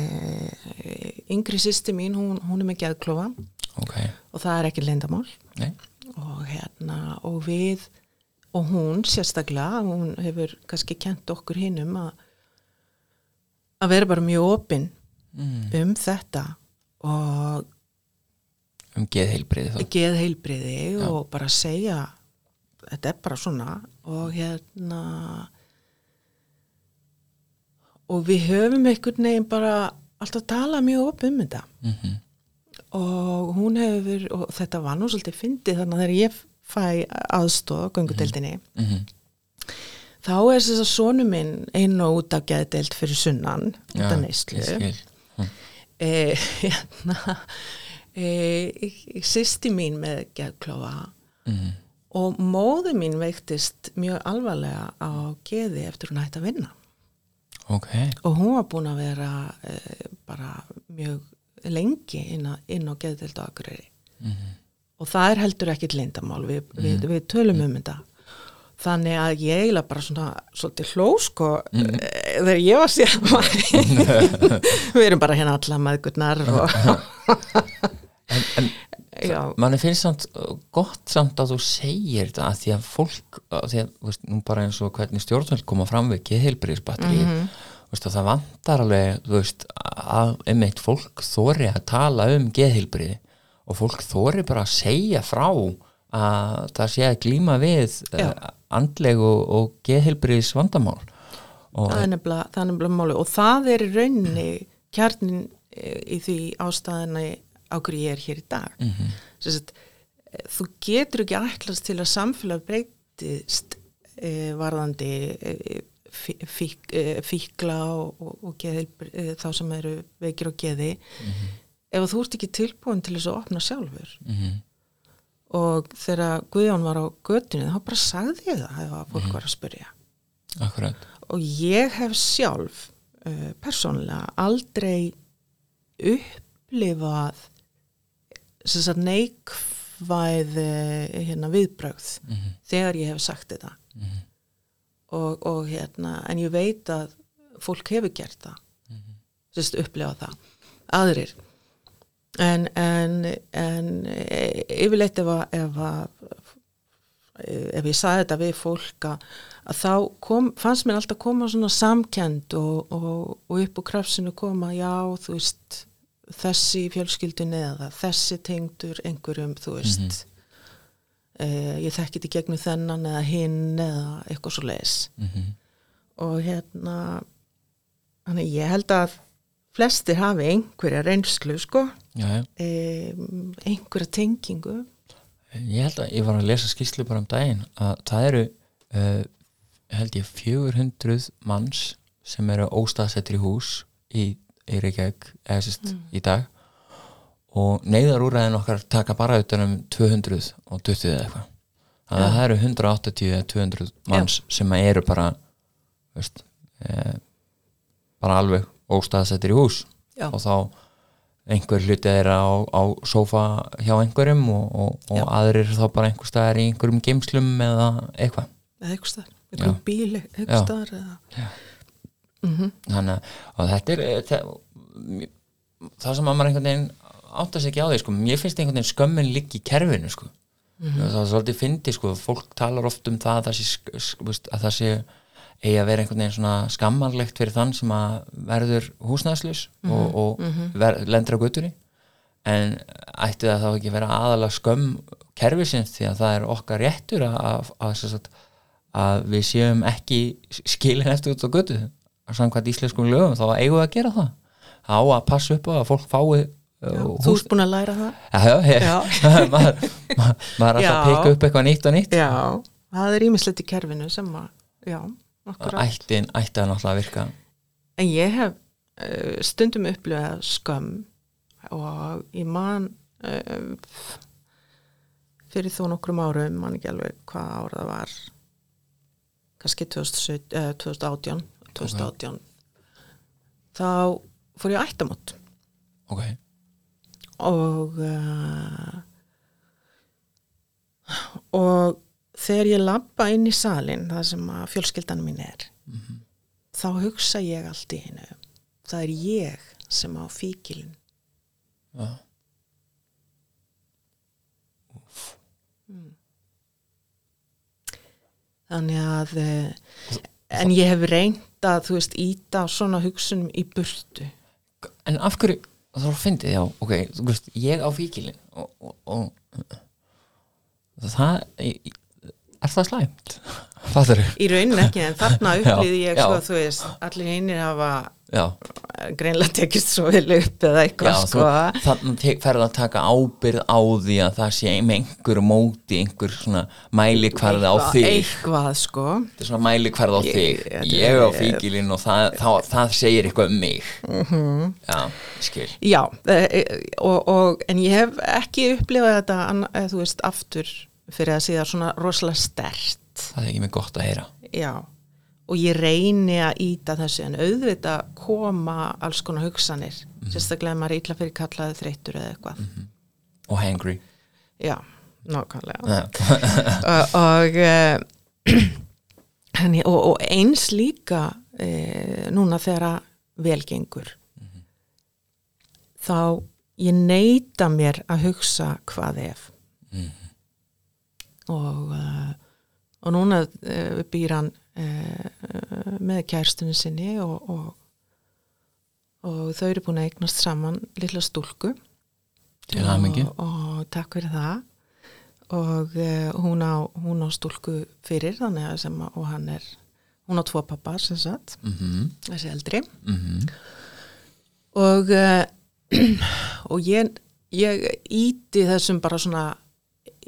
yngri sýsti mín, hún, hún er með geðklofa ok, og það er ekki leyndamál nei, og hérna og við og hún sérstaklega, hún hefur kannski kent okkur hinnum að að vera bara mjög opinn mm. um þetta og um geðheilbriði þá geð heilbriði Já. og bara segja þetta er bara svona og hérna og við höfum einhvern veginn bara alltaf tala mjög op um þetta. Mm og hún hefur og þetta var nú svolítið fyndið þannig að þegar ég fæ aðstóð á göngudeldinni -hmm. þá er þess að sonu minn inn og út af geðdeild fyrir sunnan út af neyslu. mm. e, hérna e, sýsti mín með geðklofa. Mm. og móðu mín veiktist mjög alvarlega á geði eftir hún hætti að vinna ok, og hún var búin að vera e, bara mjög lengi inn, á á Akureyri. Mhm. og það er heldur ekkit leyndamál við, við, við tölum um þetta. Þannig að ég eiginlega bara svona svolítið hló sko. Mhm. eh, þegar ég var sér við erum bara hérna alla maðgurnar og en, en já, manni finnst samt gott samt að þú segir þetta að því að fólk að því að, veist, nú bara eins og hvernig stjórnvöld koma fram við geðheilbriðisbatteri mm veist, það vantar alveg veist, að einmitt fólk þóri að tala um geðheilbriði og fólk þóri bara að segja frá að það sé að glíma við Já. uh, andleg og, og geðheilbriðis vandamál og það er nefnilega, nefnilega máli og það er í rauninni kjarnin eh, í því ástæðina á hverju ég er hér í dag. Mm Mhm. -hmm. þú getur ekki ætlast til að samfélag breytist e, varðandi e, fík, e, fíkla og, og, og geðil, þá sem eru veikir og geði. Ef þú ert ekki tilbúin til þess að opna sjálfur. Mm og þegar Guðjón var á götunni þá bara sagði ég það ef fólk var að spyrja. Akkurat. Og ég hef sjálf persónulega aldrei upplifað neikvæð hérna, viðbrögð Mhm. þegar ég hef sagt þetta Mhm. og, og hérna en ég veit að fólk hefur gert það Mhm. sem sagt upplifað það aðrir en, en, en yfirleitt ef að, ef að ef ég sagði þetta við fólk að, að þá kom, fannst mér alltaf koma svona samkend og, og, og upp úr krafsinu koma já þú veist þessi í fjölskyldunni eða þessi tengdur einhverjum þú veist eh, ég þekki þetta í gegnum þennan eða hinn eða eitthvað svo leis mm og hérna þannig ég held að flestir hafi einhverja reynslu sko. Já um, einhverja tengingu. Ég held að ég var að lesa skýslu bara um daginn að það eru uh, held ég 400 manns sem eru óstaðsettir í hús í, í Reykjavík eða sérst í dag og neyðarúræðin okkar taka bara utan um 200 og 20 eða eitthvað þannig að Já. það eru 180 eða 200 manns sem eru bara veist, eh, bara alveg óstaðsettir í hús Já. og þá einhver hluti þeirra á, á sófa hjá einhverjum og, og, og aðrir þá bara einhver staðar í einhverjum geimslum eða eitthvað eða eitthvað staðar, einhver Já. bíl Já. eitthvað staðar eða Já. Mhm. þannig að þetta er eh, það, sem að maður einhvern veginn átt að segja ekki á því sko, mér finnst einhvern veginn skömmin liggi í kerfinu sko. Það er svolítið fyndi sko, fólk talar oft um það að það sé, sk- sk- veist, að það sé eigi að vera einhvern veginn svona skammanlegt fyrir þann sem að verður húsnæðslus og, og ver, lendur á göttunni en ætti það þá ekki vera aðalega skömm kerfisins því að það er okkar réttur að, að, að, við séum ekki skilin eftir út á götu samkvæmt íslenskum lögum þá eigum við að gera það. Á að passa upp á að fólk fái Já, uh, þú ert búin að læra það. Já, já, maður, maður, alltaf Já. að peka upp eitthvað nýtt og nýtt. Já, það er ímislegt í kerfinu sem að, já, akkurat ætti, að náttúrulega að virka. En ég hef uh, stundum upplifað skömm og ég man uh, fyrir þó nokkrum árum, mann ekki alveg hvað ára það var kannski 2017, eh, 2018 2018 þá fór ég ættamót ok, og uh, og þegar ég labba inn í salin það sem að fjölskyldan mín er þá hugsa ég allt í hennu það er ég sem á fíkilin já. Þannig að eh, en ég hef reynd að þú veist íta á svona hugsunum í burtu. En af hverju, þá fyndið, já, ok þú veist, ég á fíkilin og, og, og það er það slæmt? Það eru, í raunin ekki en þarna upplýði ég Já, sko já. þú veist allir hinnir hafa greinlega tekist svo vel upp eða já eitthvað þú, sko. þannig ferð að taka ábyrð á því að það sé með einhver móti, einhver svona mælikvarði á þig. eitthvað sko. Þetta er svona mælikvarð á Ég- þig. ég á er- fíkilin og það, það, það segir eitthvað um mig. Mhm. já, skil. Já, eh, eh, og, og, en ég hef ekki upplifað þetta, þú veist, aftur fyrir að síða svona rosalega stert. það er ekki með gott að heyra. Já, og ég reyni að íta þessu en auðvitað koma alls konar hugsanir, sérstaklega ef maður er illa fyrir kallaði þreytur eða eitthvað. og hangry. Já, nákvæmlega. Og, og, eh, og, og eins líka e, núna þegar að velgengur þá ég neyta mér að hugsa hvað ef. Og uh, og núna uh, býr hann uh, með kærstunni sinni og, og og þau eru búin að eignast saman lilla stúlku. Og, og takk fyrir það. Og uh, hún, á, hún á stúlku fyrir þannig að sem að, hann er hún á tvo pappa sem sagt mhm, þessi eldri. Mhm. Og uh, og ég, ég íti þessum bara svona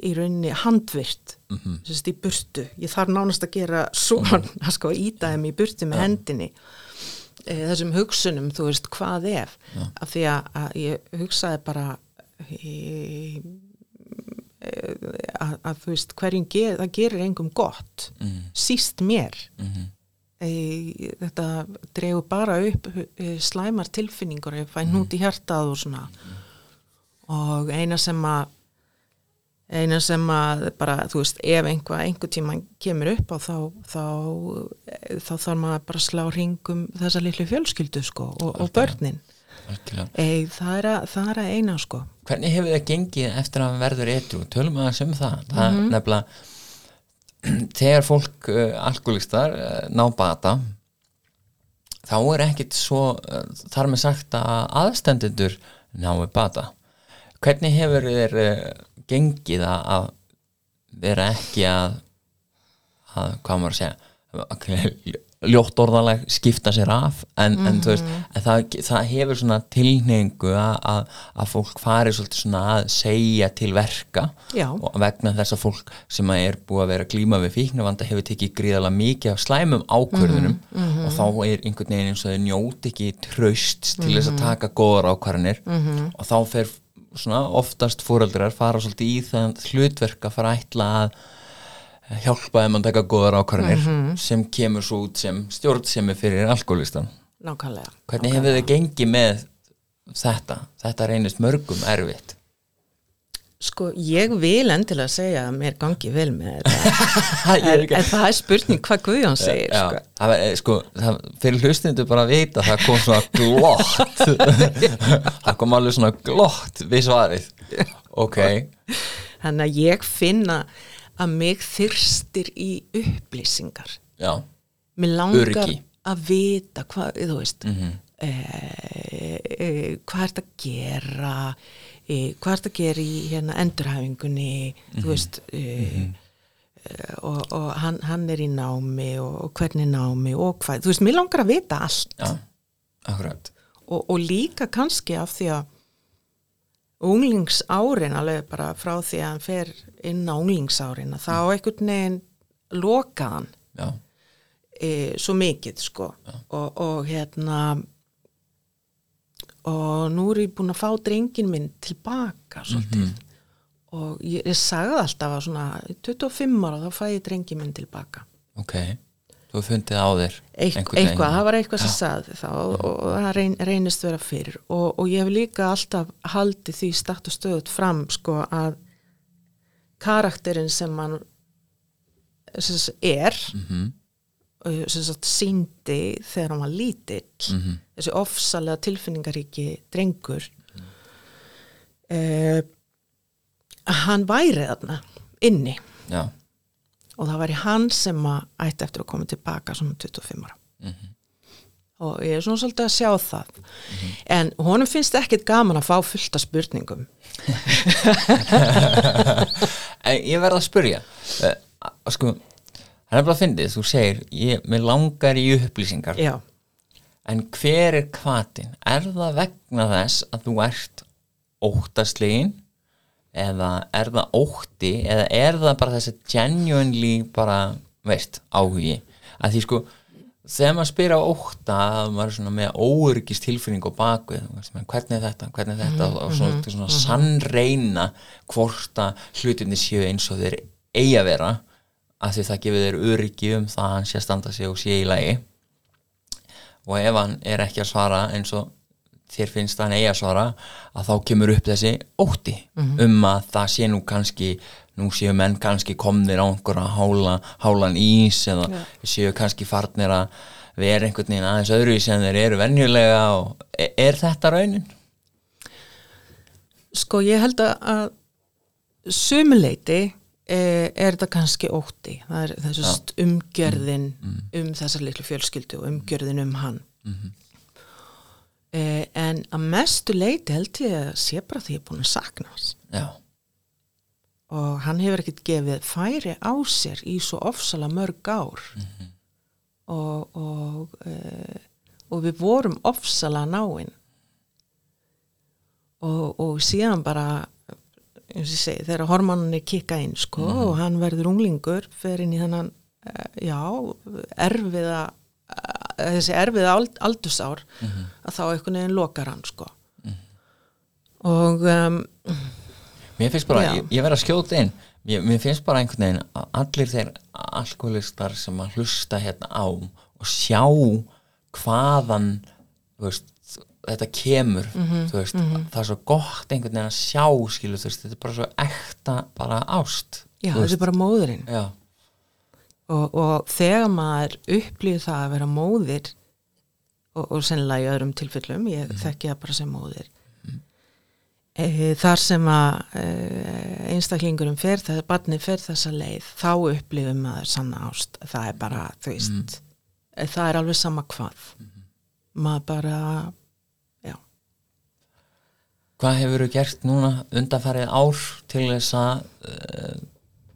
í rauninni handvirt Mhm. sem sagt í burtu, ég þarf nánast að gera svona, sko, íta þeim í burtu með hendinni. E, þessum hugsunum, þú veist, hvað ef? Já. af því að, að ég hugsaði bara e, e, að, að þú veist, hverjum ger, það gerir engum gott mhm, síst mér. Mhm. E, þetta dregur bara upp e, slæmar tilfinningur ég fæ nút í hjartað og svona. Og eina sem að eina sem að bara, þú veist, ef einhvað einhver tíma kemur upp á þá þá, þá þarf maður bara að slá ringum þessa litlu fjölskyldu sko og, og börnin algjörlega. e, það, er að, það er að eina sko Hvernig hefur það gengið eftir að verður etru? Tölum að um það. Það er nefnilega, þegar fólk uh, alkoholistar uh, ná bata, þá er ekkit svo, uh, þar með sagt að aðstendendur náu bata. Hvernig hefur uh, gengið að, að vera ekki að, að hvað maður að segja, ljótt orðaleg skipta sér af en, en þú veist, en það, það hefur svona tilhneingu að, að, fólk fari svolítið svona að segja til verka Já. og vegna þess að fólk sem að er búið að vera að glíma við fíknavanda hefur tekið gríðalega mikið af slæmum ákvörðunum og þá er einhvern veginn eins og þau njóti ekki traust til þess að taka góðar ákvarðanir og þá fer svona oftast fóreldrar fara svolítið í það hlutverk að fara að ætla að hjálpa þeim að taka góðar ákvarðanir sem kemur svo út sem stjórnsemi fyrir alkoholistan. nákvæmlega Hvernig hefur þið gengið með þetta? Þetta reynist mörgum erfitt. Sko, ég vil endilega segja að mér gangi vel með þetta en, það er spurning hvað Guðjón segir Já, sko. það, eh, sko, það, fyrir hlustindu bara að vita að það kom svona glott það kom alveg svona glott við svarið ok, Þannig að ég finna að mig þyrstir í upplýsingar. já Mér langar Öryggi. að vita hvað, þú veist, Mhm. e, e, hvað er þetta að gera, hvað er þetta að gera í hérna endurhæfingunni, Mhm. þú veist, e, e, og, og hann, hann er í námi og, og hvernig námi og hvað, þú veist, mér langar að vita allt. Akkurat. Og, og líka kannski af því að unglingsárin alveg bara frá því að hann fer inn á unglingsárin að þá einhvern veginn lokaðan já, e, svo mikið sko. Og, og hérna og nú er ég búin að fá drengin minn tilbaka svolítið. Og ég, ég sagði alltaf að svona 25 ára þá fæ ég drengi minn tilbaka ok, þú fundið á þér Eitth, eitthvað, það var eitthvað sem sagði þá og, og það reyn, reynist vera fyrir. Og, og ég hef líka alltaf haldið því stakt og stöðut fram sko að karakterinn sem sagt, er Mhm, og sem sagt, síndi þegar hann var lítill mhm, þessi ofsalega tilfinningaríki drengur eh, hann væri þarna inni. Já, og það væri hann sem að ætti eftir að koma tilbaka svona 25 ára. Mhm, og ég er svona svolítið að sjá það. En honum finnst ekkit gaman að fá fullt af spurningum. Ég verð að spurja uh, sko, það er bara að fyndið. Þú segir, ég, mér langar í upplýsingar. Já, en hver er kvatin? Er það vegna þess að þú ert óttaslegin? Eða er það ótti? Eða er það bara þessi genuinely bara, veist, áhugi? Að því sko þegar maður spyr á ótta að maður er svona með óörgist tilfinning á bakvið hvernig er þetta, hvernig er þetta? Og svona, mm svona sannreina hvort að hlutinni séu eins og þeir eigi að vera að því það gefur þeir öryggi um það að hann sé að standa sig og sé í lagi og ef hann er ekki að svara eins og þér finnst hann eigi að svara að þá kemur upp þessi ótti um að það sé nú kannski nú séu menn kannski komnir á einhverja hála, hálan ís eða séu kannski farnir að vera einhvern veginn aðeins öðru sem þeir eru venjulega og er, er þetta raunin? sko ég held að, sumuleiti er þetta kannski ótti? Það er þessust umgjörðin um þessar litlu fjölskyldu og umgjörðin um hann. Eh, en að mestu leiti held ég að sé bara því ég er búin að sakna hans. Já, og hann hefur ekkert gefið færi á sér í svo ofsala mörg ár. Og, og, e, og við vorum ofsala náinn og, og síðan bara eins og ég segi, þegar hormonunni kikka inn sko og hann verður unglingur fer inn í þennan e, já, erfiða e, þessi erfiða ald, aldursár að þá einhvern veginn lokar hann sko. Og um, mér finnst bara, ég, ég verð að skjóta inn. Mér, mér finnst bara einhvern veginn að allir þeir alkoholistar sem að hlusta hérna á og sjá hvaðan þú veist, þetta kemur þú veist, það er svo gott einhvern veginn að sjá skilu, veist, þetta er bara svo ekta bara ást já, þetta er bara móðurinn og, og þegar maður upplýði það að vera móðir og, og sennilega í öðrum tilfellum ég þekki það bara sem móðir e, þar sem að e, einstaklingurum fer þegar barnið fer þessa leið þá upplýðum maður sanna ást. Það er bara, þú veist e, það er alveg sama hvað. Maður bara hvað hefur þú gert núna undanfarið ár til þess að uh,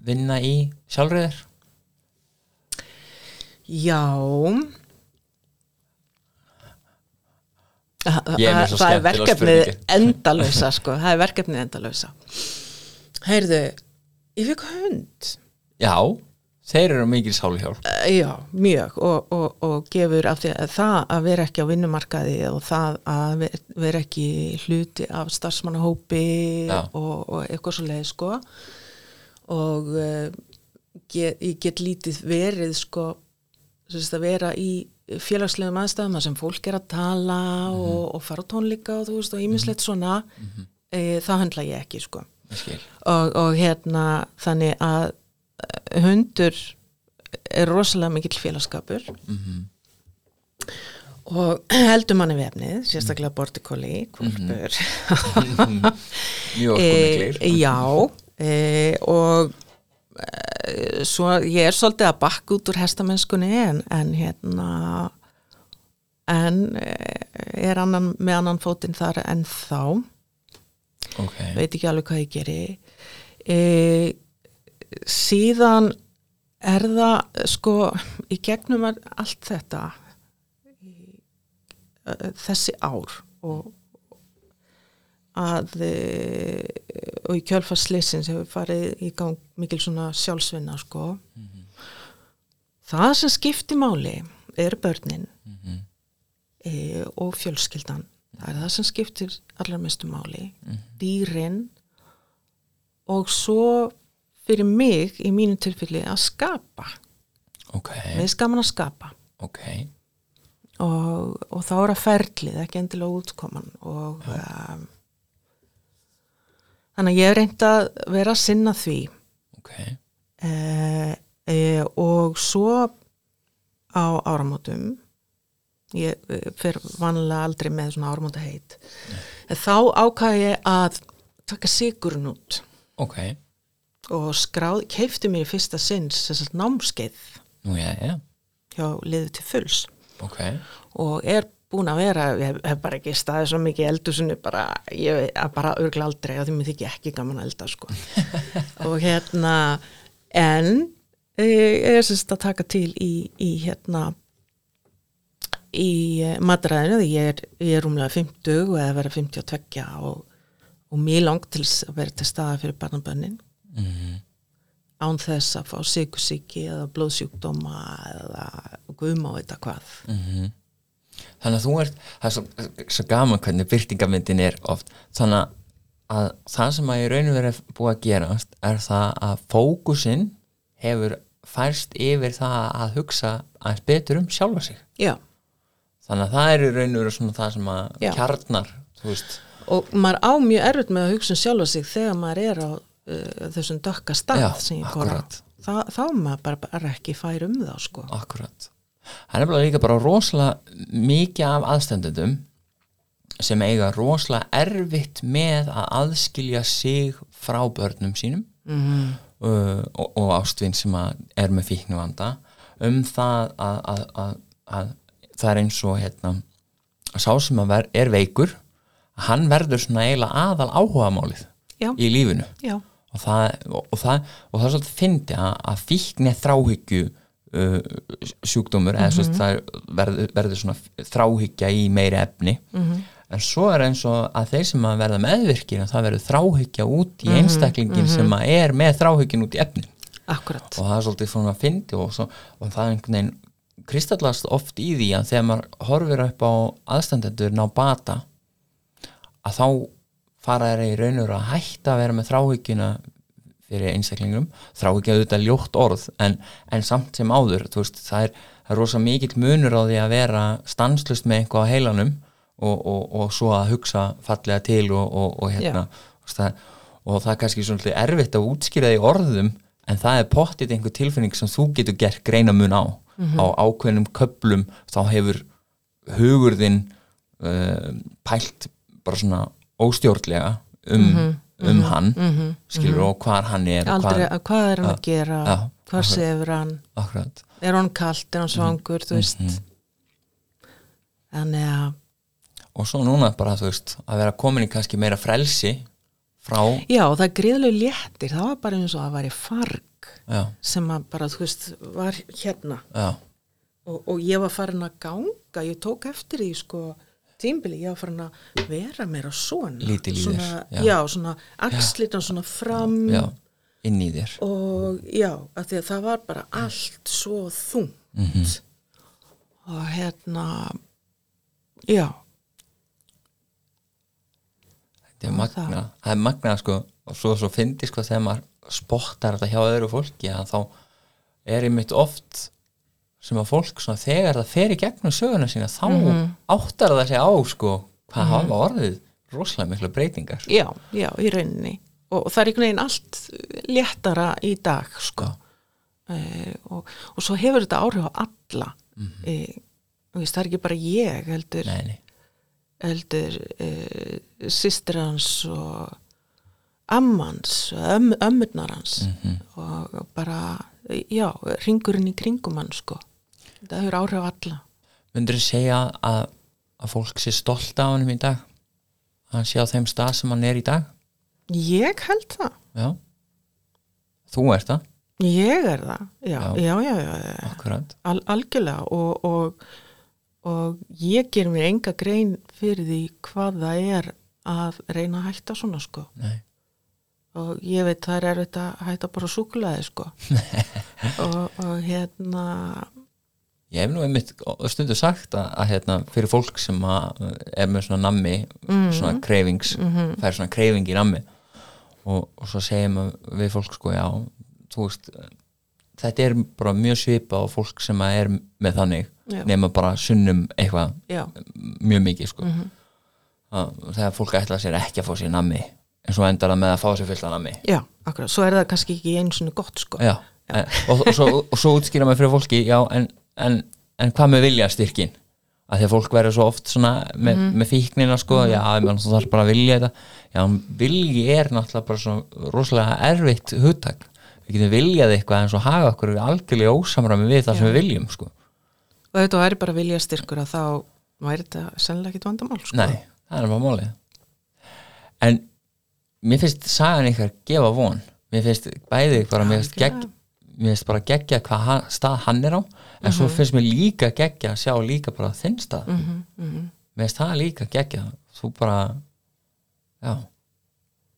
vinna í sjálfriðir já. Er það er verkefnið endalösa sko, það er verkefnið endalösa heyrðu ég fikk hund. Já, þeir eru mikil sálhjálp Eh, já, mjög. Og, og, og gefur af því að það að vera ekki á vinnumarkaði og það að ver- vera ekki hluti af starfsmannahópi og, og eitthvað svo leið sko. Og uh, get, ég get lítið verið sko að vera í félagslegum aðstæðum þar sem fólk er að tala og, og fara á tónleika og þú veist og ímislegt svona. E, það höndla ég ekki sko. Og, og hérna þannig að eh, hundur er rosalega mikill félagskapur. Og heldur manni vefnið sérstaklega borti kóli kvolpur mjög orkumiklir e, já e, og e, svo ég er svolítið að bakka út úr hestamennskunni en, en hérna en er annan, með annan fótinn þar en þá ok, veit ekki alveg hvað ég geri. E, síðan er það sko í gegnum allt þetta þessi ár og að e, og í kjölfarslisins hefur farið í gang mikil svona sjálfsvinna sko. Það sem skiptir máli er börnin e, og fjölskyldan. Það er það sem skiptir allar mestu máli. Dýrin og svo fyrir mig í mínu tilfelli að skapa. Ok, við skaman að skapa. Ok. Og, og þá er að ferlið ekki endilega útkoman og um, þannig að ég hef reynd að vera að sinna því. Ok, e, e, og svo á áramótum ég eh, fer vanlega aldrei með svona áramóta heit þá ákvað ég að taka sigurinn út. Ok og skráð, keifti mér í fyrsta sinns þess að námskeið. Nú já, já, hjá liðu til fulls. Ok. Og er búin að vera, ég hef, bara ekki staðið svo mikið eldhúsinu, bara, ég að bara örgla aldrei og því mér þykir ekki gaman að elda sko. og hérna en ég er sérst að taka til í, í hérna í matræðinu því ég er, ég er rúmlega 50 og eða vera 52 og, og mér langt til að vera til staða fyrir barnabönnin mm án þess að fá sikursíki eða blóðsjúkdóma eða guðma og eitthvað hvað -hmm. þannig að þú ert það er svo, svo gaman hvernig byrtingamyndin er oft þannig að það sem að ég raunum verið búið að gerast er það að fókusinn hefur færst yfir það að hugsa aðeins betur um sjálfa sig Já, þannig að það er í raun og veru svona það sem að Já. kjarnar þú veist, og maður á mjög erfitt með að hugsa um sjálfa sig þegar maður er á uh, þessum dökka stað Já, sem ég akkurat. Þa, þá maður bara, bara ekki fær um þá sko. akkurat. Það er nefnilega líka bara rosalega mikið af aðstendendum sem eiga rosalega erfitt með að aðskilja sig frá börnum sínum mm uh, og, og ástvinn sem er með fíknuvanda um það að, að, að, að það er eins og hérna að sá sem að ver, er veikur hann verður svona eiginlega aðal áhugamálið Já, í lífinu. Já, og það, og, það, og það er svolítið fyndi að, að fíkni þráhyggju uh, sjúkdómur eða svo það er, verður, verður svona þráhyggja í meiri efni. Mhm. en svo er eins og að þeir sem að verða meðvirkir að það verður þráhyggja út í einstaklingin sem að er með þráhyggjun út í efni akkurat. Og það er svolítið svona fyndi og, svo, og það er einhvern veginn kristallast oft í því að þegar maður horfir upp á aðstandendur ná bata að þá fara þeir í raunur að hætta að vera með þráhyggjuna fyrir einstaklingum þráhyggja auðvitað ljótt orð en, en samt sem áður veist, það, er, er rosa mikill munur á því að vera stanslust með eitthvað á heilanum og, og, og svo að hugsa fallega til og, og, og hérna. Það, og það er kannski svona erfitt að útskýra því orðum en það er pottið einhver tilfinning sem þú getur gert greina mun á á ákveðnum köplum þá hefur hugurðin uh, pælt bara svona óstjórnlega um, um hann skilur og hvar hann er og aldrei, hvar, hvað er hann að gera? já, hvað sefur hann? Akkurat. Er hann kalt, er hann svangur? Þú veist. Mhm. þannig að og svo núna bara þú veist að vera komin í kannski meira frelsi frá já, það er gríðlega léttir. Það var bara eins og að væri farg já, sem að bara, þú veist, var hérna. Og, og ég var farin að ganga. Ég tók eftir því sko tímbili, ég var farin að vera meira svona þér, svona, já. já. svona axlitan svona fram já, inn í þér og já, af því að það var bara allt svo þungt Mhm. og hérna já, þetta er magna, það er magna sko og svo, svo fyndi sko þegar maður spottar þetta hjá öðru fólki að þá er einmitt oft sem að fólk svona þegar það fer í gegnum söguna sína þá áttar það sig á sko hvað hafa orðið rosalega mikla breytingar. Já, já, í rauninni. Og, og það er einhvern veginn allt léttara í dag sko. E, og, og svo hefur þetta áhrif á alla. Mm veist, það er ekki bara ég heldur, nei, nei, heldur e, systir hans og ammans, öm, ömmurnar hans. Og, og bara já, ringurinn í kringum hann sko það hefur áhrif á alla. Myndur þú segja að, að fólk sé stolt af hann í dag? Að hann sé á þeim stað sem hann er í dag? Ég held það. Já. Þú ert það, Ég er það, já, Já. já, já, já, Al, algjörlega. Og, og, og ég ger mér enga grein fyrir því hvað það er að reyna að hætta svona sko. Nei, og ég veit það er erfitt að hætta bara súkulaði sko. Og, og hérna Ég hef nú einmitt stundu sagt að, að hérna, fyrir fólk sem er með svona nammi, svona kreifings, fær svona kreifing í nammi. Og, og svo segjum við fólk sko já þú veist þetta er bara mjög svipa á fólk sem er með þannig Já. nema bara sunnum eitthvað já, mjög mikið sko. Að, þegar fólk ætla sér ekki að fá sér nammi en svo endar það með að fá sér fullt af nammi. Já, akkurat. Svo er það kannski ekki einu svona gott sko. Já, en, og, og, svo, og svo útskýra mig fyrir fólki já, en, en, en hvað með vilja styrkin að því að fólk verður svo oft svona með, með fíknina sko, já, menn, þú þarf bara að vilja þetta. Já, vilji er náttúrulega bara svona rosalega erfitt hugtak. Við getum viljað eitthvað en svo haga okkur við algjörlega ósamræmi við það sem við viljum sko. og þetta væri bara vilja styrkur að þá væri þetta sennilega ekkit vandamál sko. nei, það er bara málið. En mér finnst sagan ykkar gefa von. Mér finnst bæði bara mér finnst, gegg, mér finnst bara geggja hvað stað hann er á en svo finnst mér líka geggja að sjá líka bara þinn stað. Mm -hmm, mér finnst það líka geggja þú bara já,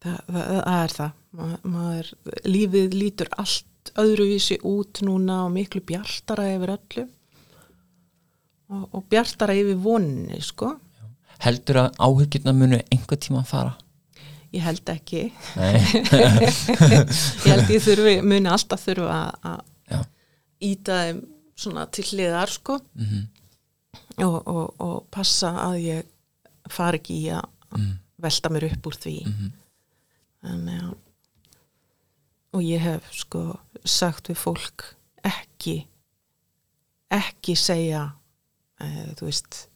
það, það, það er það. Ma, maður, lífið lítur allt öðruvísi út núna og miklu bjartara yfir öllu. Og, og bjartara yfir voninni sko. Heldur að áhyggjurna munu einhver tíma að fara ég held ekki. Ég held ég þurfi, muni alltaf þurfa að íta þeim svona til hliðar sko. Mhm. Og, og, og passa að ég fari ekki í að Mm. velta mér upp úr því. Mhm. en já. Og ég hef sko sagt við fólk ekki ekki segja e, þú veist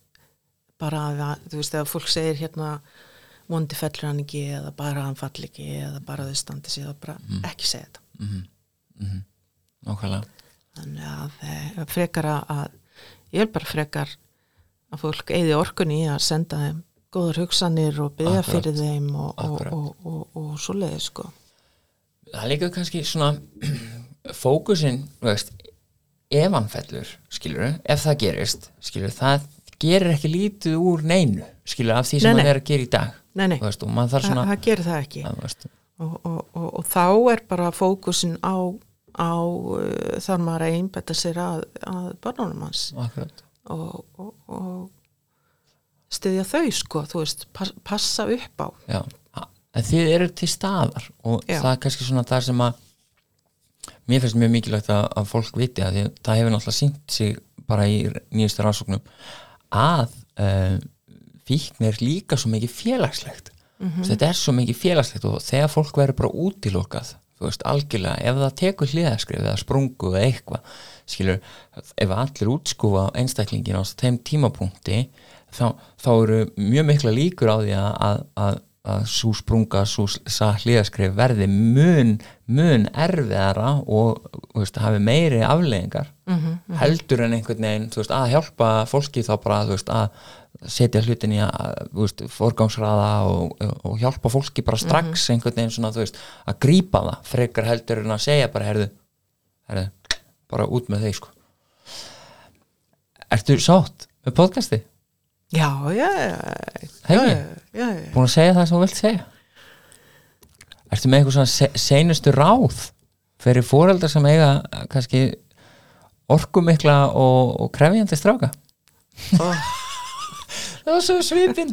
bara að, þú veist, ef fólk segir hérna vondi fellur hann ekki eða bara hann fall ekki eða bara þau standi sig eða bara ekki segja þetta. Mhm, mhm. Nákvæmlega. Þannig að e, frekar að- ég er bara frekar að fólk eigði orkunni í að senda þeim góðar hugsanir og byggja Akkurat. fyrir þeim og, og, og, og, og, svo leiði sko. Það líka kannski svona fókusin, veist ef hann fellur, skilur ef það gerist, skilur það gerir ekki lítið úr neinu skilur af því sem Nei, hann nei. er að gera í dag nei, nei, veist, svona það gerir það ekki. Og, og, og, og þá er bara fókusin á, á uh, þar maður að einbetta sér að, að börnunum hans. Og, og, og styðja þau sko, þú veist, pass, passa upp á. Já, en þið eru til staðar og Já. það er kannski svona það sem að mér finnst mjög mikilvægt að, að fólk viti að því, að það hefur náttúrulega sínt sig bara í nýjustu rannsóknum að uh, fíkn er líka svo mikið félagslegt Mhm. þetta er svo mikið félagslegt og þegar fólk verður bara útilokað þú veist, algjörlega, ef það tekur hliðaskrif eða sprungu eða eitthvað skilur, ef allir útskúfa einstaklingin á þeim tímapunkti þá, þá eru mjög mikla líkur á því að, að, að, svo sprunga, svo hliðaskrif verði mun, mun erfiðara og veist, hafi meiri afleðingar mm -hmm. heldur en einhvern veginn veist, að hjálpa fólki þá bara veist, að setja hlutin í að forgangsraða og, og hjálpa fólki bara strax einhvern veginn svona að grípa það frekar heldur en að segja bara herðu, herðu bara út með þeir sko Ertu sátt með podcasti? Já, já, já. Búin að segja það sem þú vilt segja? Ertu með eitthvað svona se seinustu ráð fyrir fóreldar sem eiga eh, kannski orkumikla og, og krefjandi stráka? Ó, Það var svo svipinn.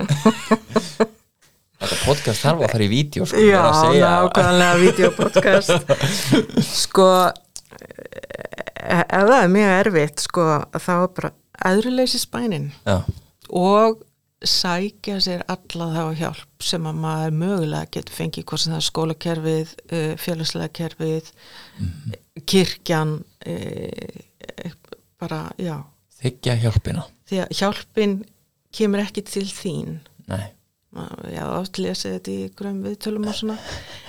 Þetta podcast þarf að fara í vídeo sko, já, nákvæmlega videopodcast sko e- ef það er mjög erfitt sko, þá er bara aðruleysi spænin. Já, og sækja sér alla þá hjálp sem að maður mögulega getur fengið hvort sem það er skólakerfið, uh, félagslega kerfið, kirkjan, uh, bara, já, þykja hjálpina. Því að hjálpin kemur ekki til þín. Nei, Já, oft lesið þetta í grömm viðtölum og svona,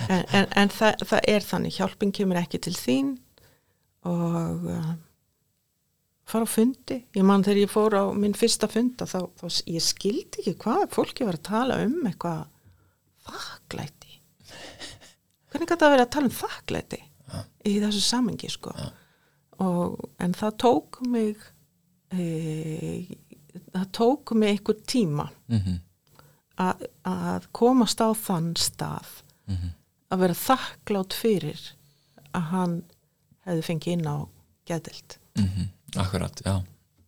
en, en, en það, það er þannig, hjálpin kemur ekki til þín og uh, fara á fundi. Ég man þegar ég fór á minn fyrsta funda þá, þá ég skildi ekki hvað fólki var að tala um eitthvað þakklæti. Hvernig gæti að vera að tala um þakklæti í þessu samengi sko? Og, en það tók mig e, það tók mig einhver tíma mm að, að komast á þann stað Mhm. að vera þakklátt fyrir að hann hefði fengið inn á geðdild mhm, akkurat, já.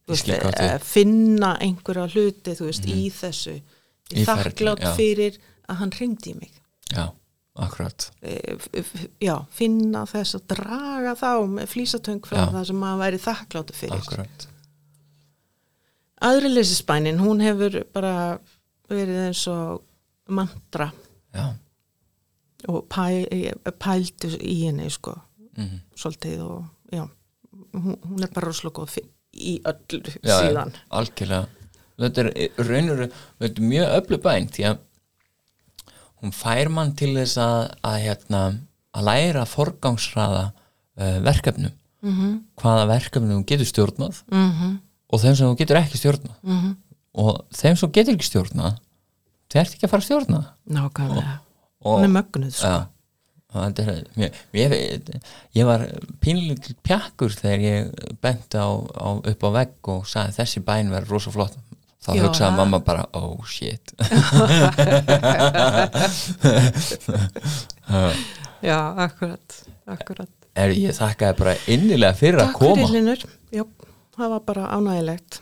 Veist, eh, finna einhverja hluti þú veist, í þessu. Mhm. Í ferli, þakklátt já. fyrir að hann ringdi í mig. Já, akkurat. E, f- já, finna þess að draga þá með flýsatöng frá Já. það sem maður væri þakkláttu fyrir. Akkurat, aðri leysisbænin, hún hefur bara verið eins og mantra. Já. Og pæ, pældu í henni sko, mm svolítið og já, hún, hún er bara rosalega góð í öllu já, síðan. já, algjörlega. Þetta er raunur þetta er mjög öllu bæn því að hún fær mann til þess að, að hérna, að læra forgangsraða uh, verkefnum. Mm hvaða verkefnum þú getur stjórnað -hmm. og þeim sem þú getur ekki stjórnað. Mm og þeim sem þú getur ekki stjórnað þú ert ekki að fara að stjórna. Nákvæmlega, hún er mögnuð sko. ja, er mér, ég, ég var pínlítil pjakkur þegar ég benti á, á, upp á vegg og sagði þessi bæn verður rosa flott. Þá Já, hugsaði það- mamma bara oh shit. Já, akkurat, akkurat. Er ég þakkaði bara innilega fyrir að Takk fyrir koma. Já, það var bara ánægilegt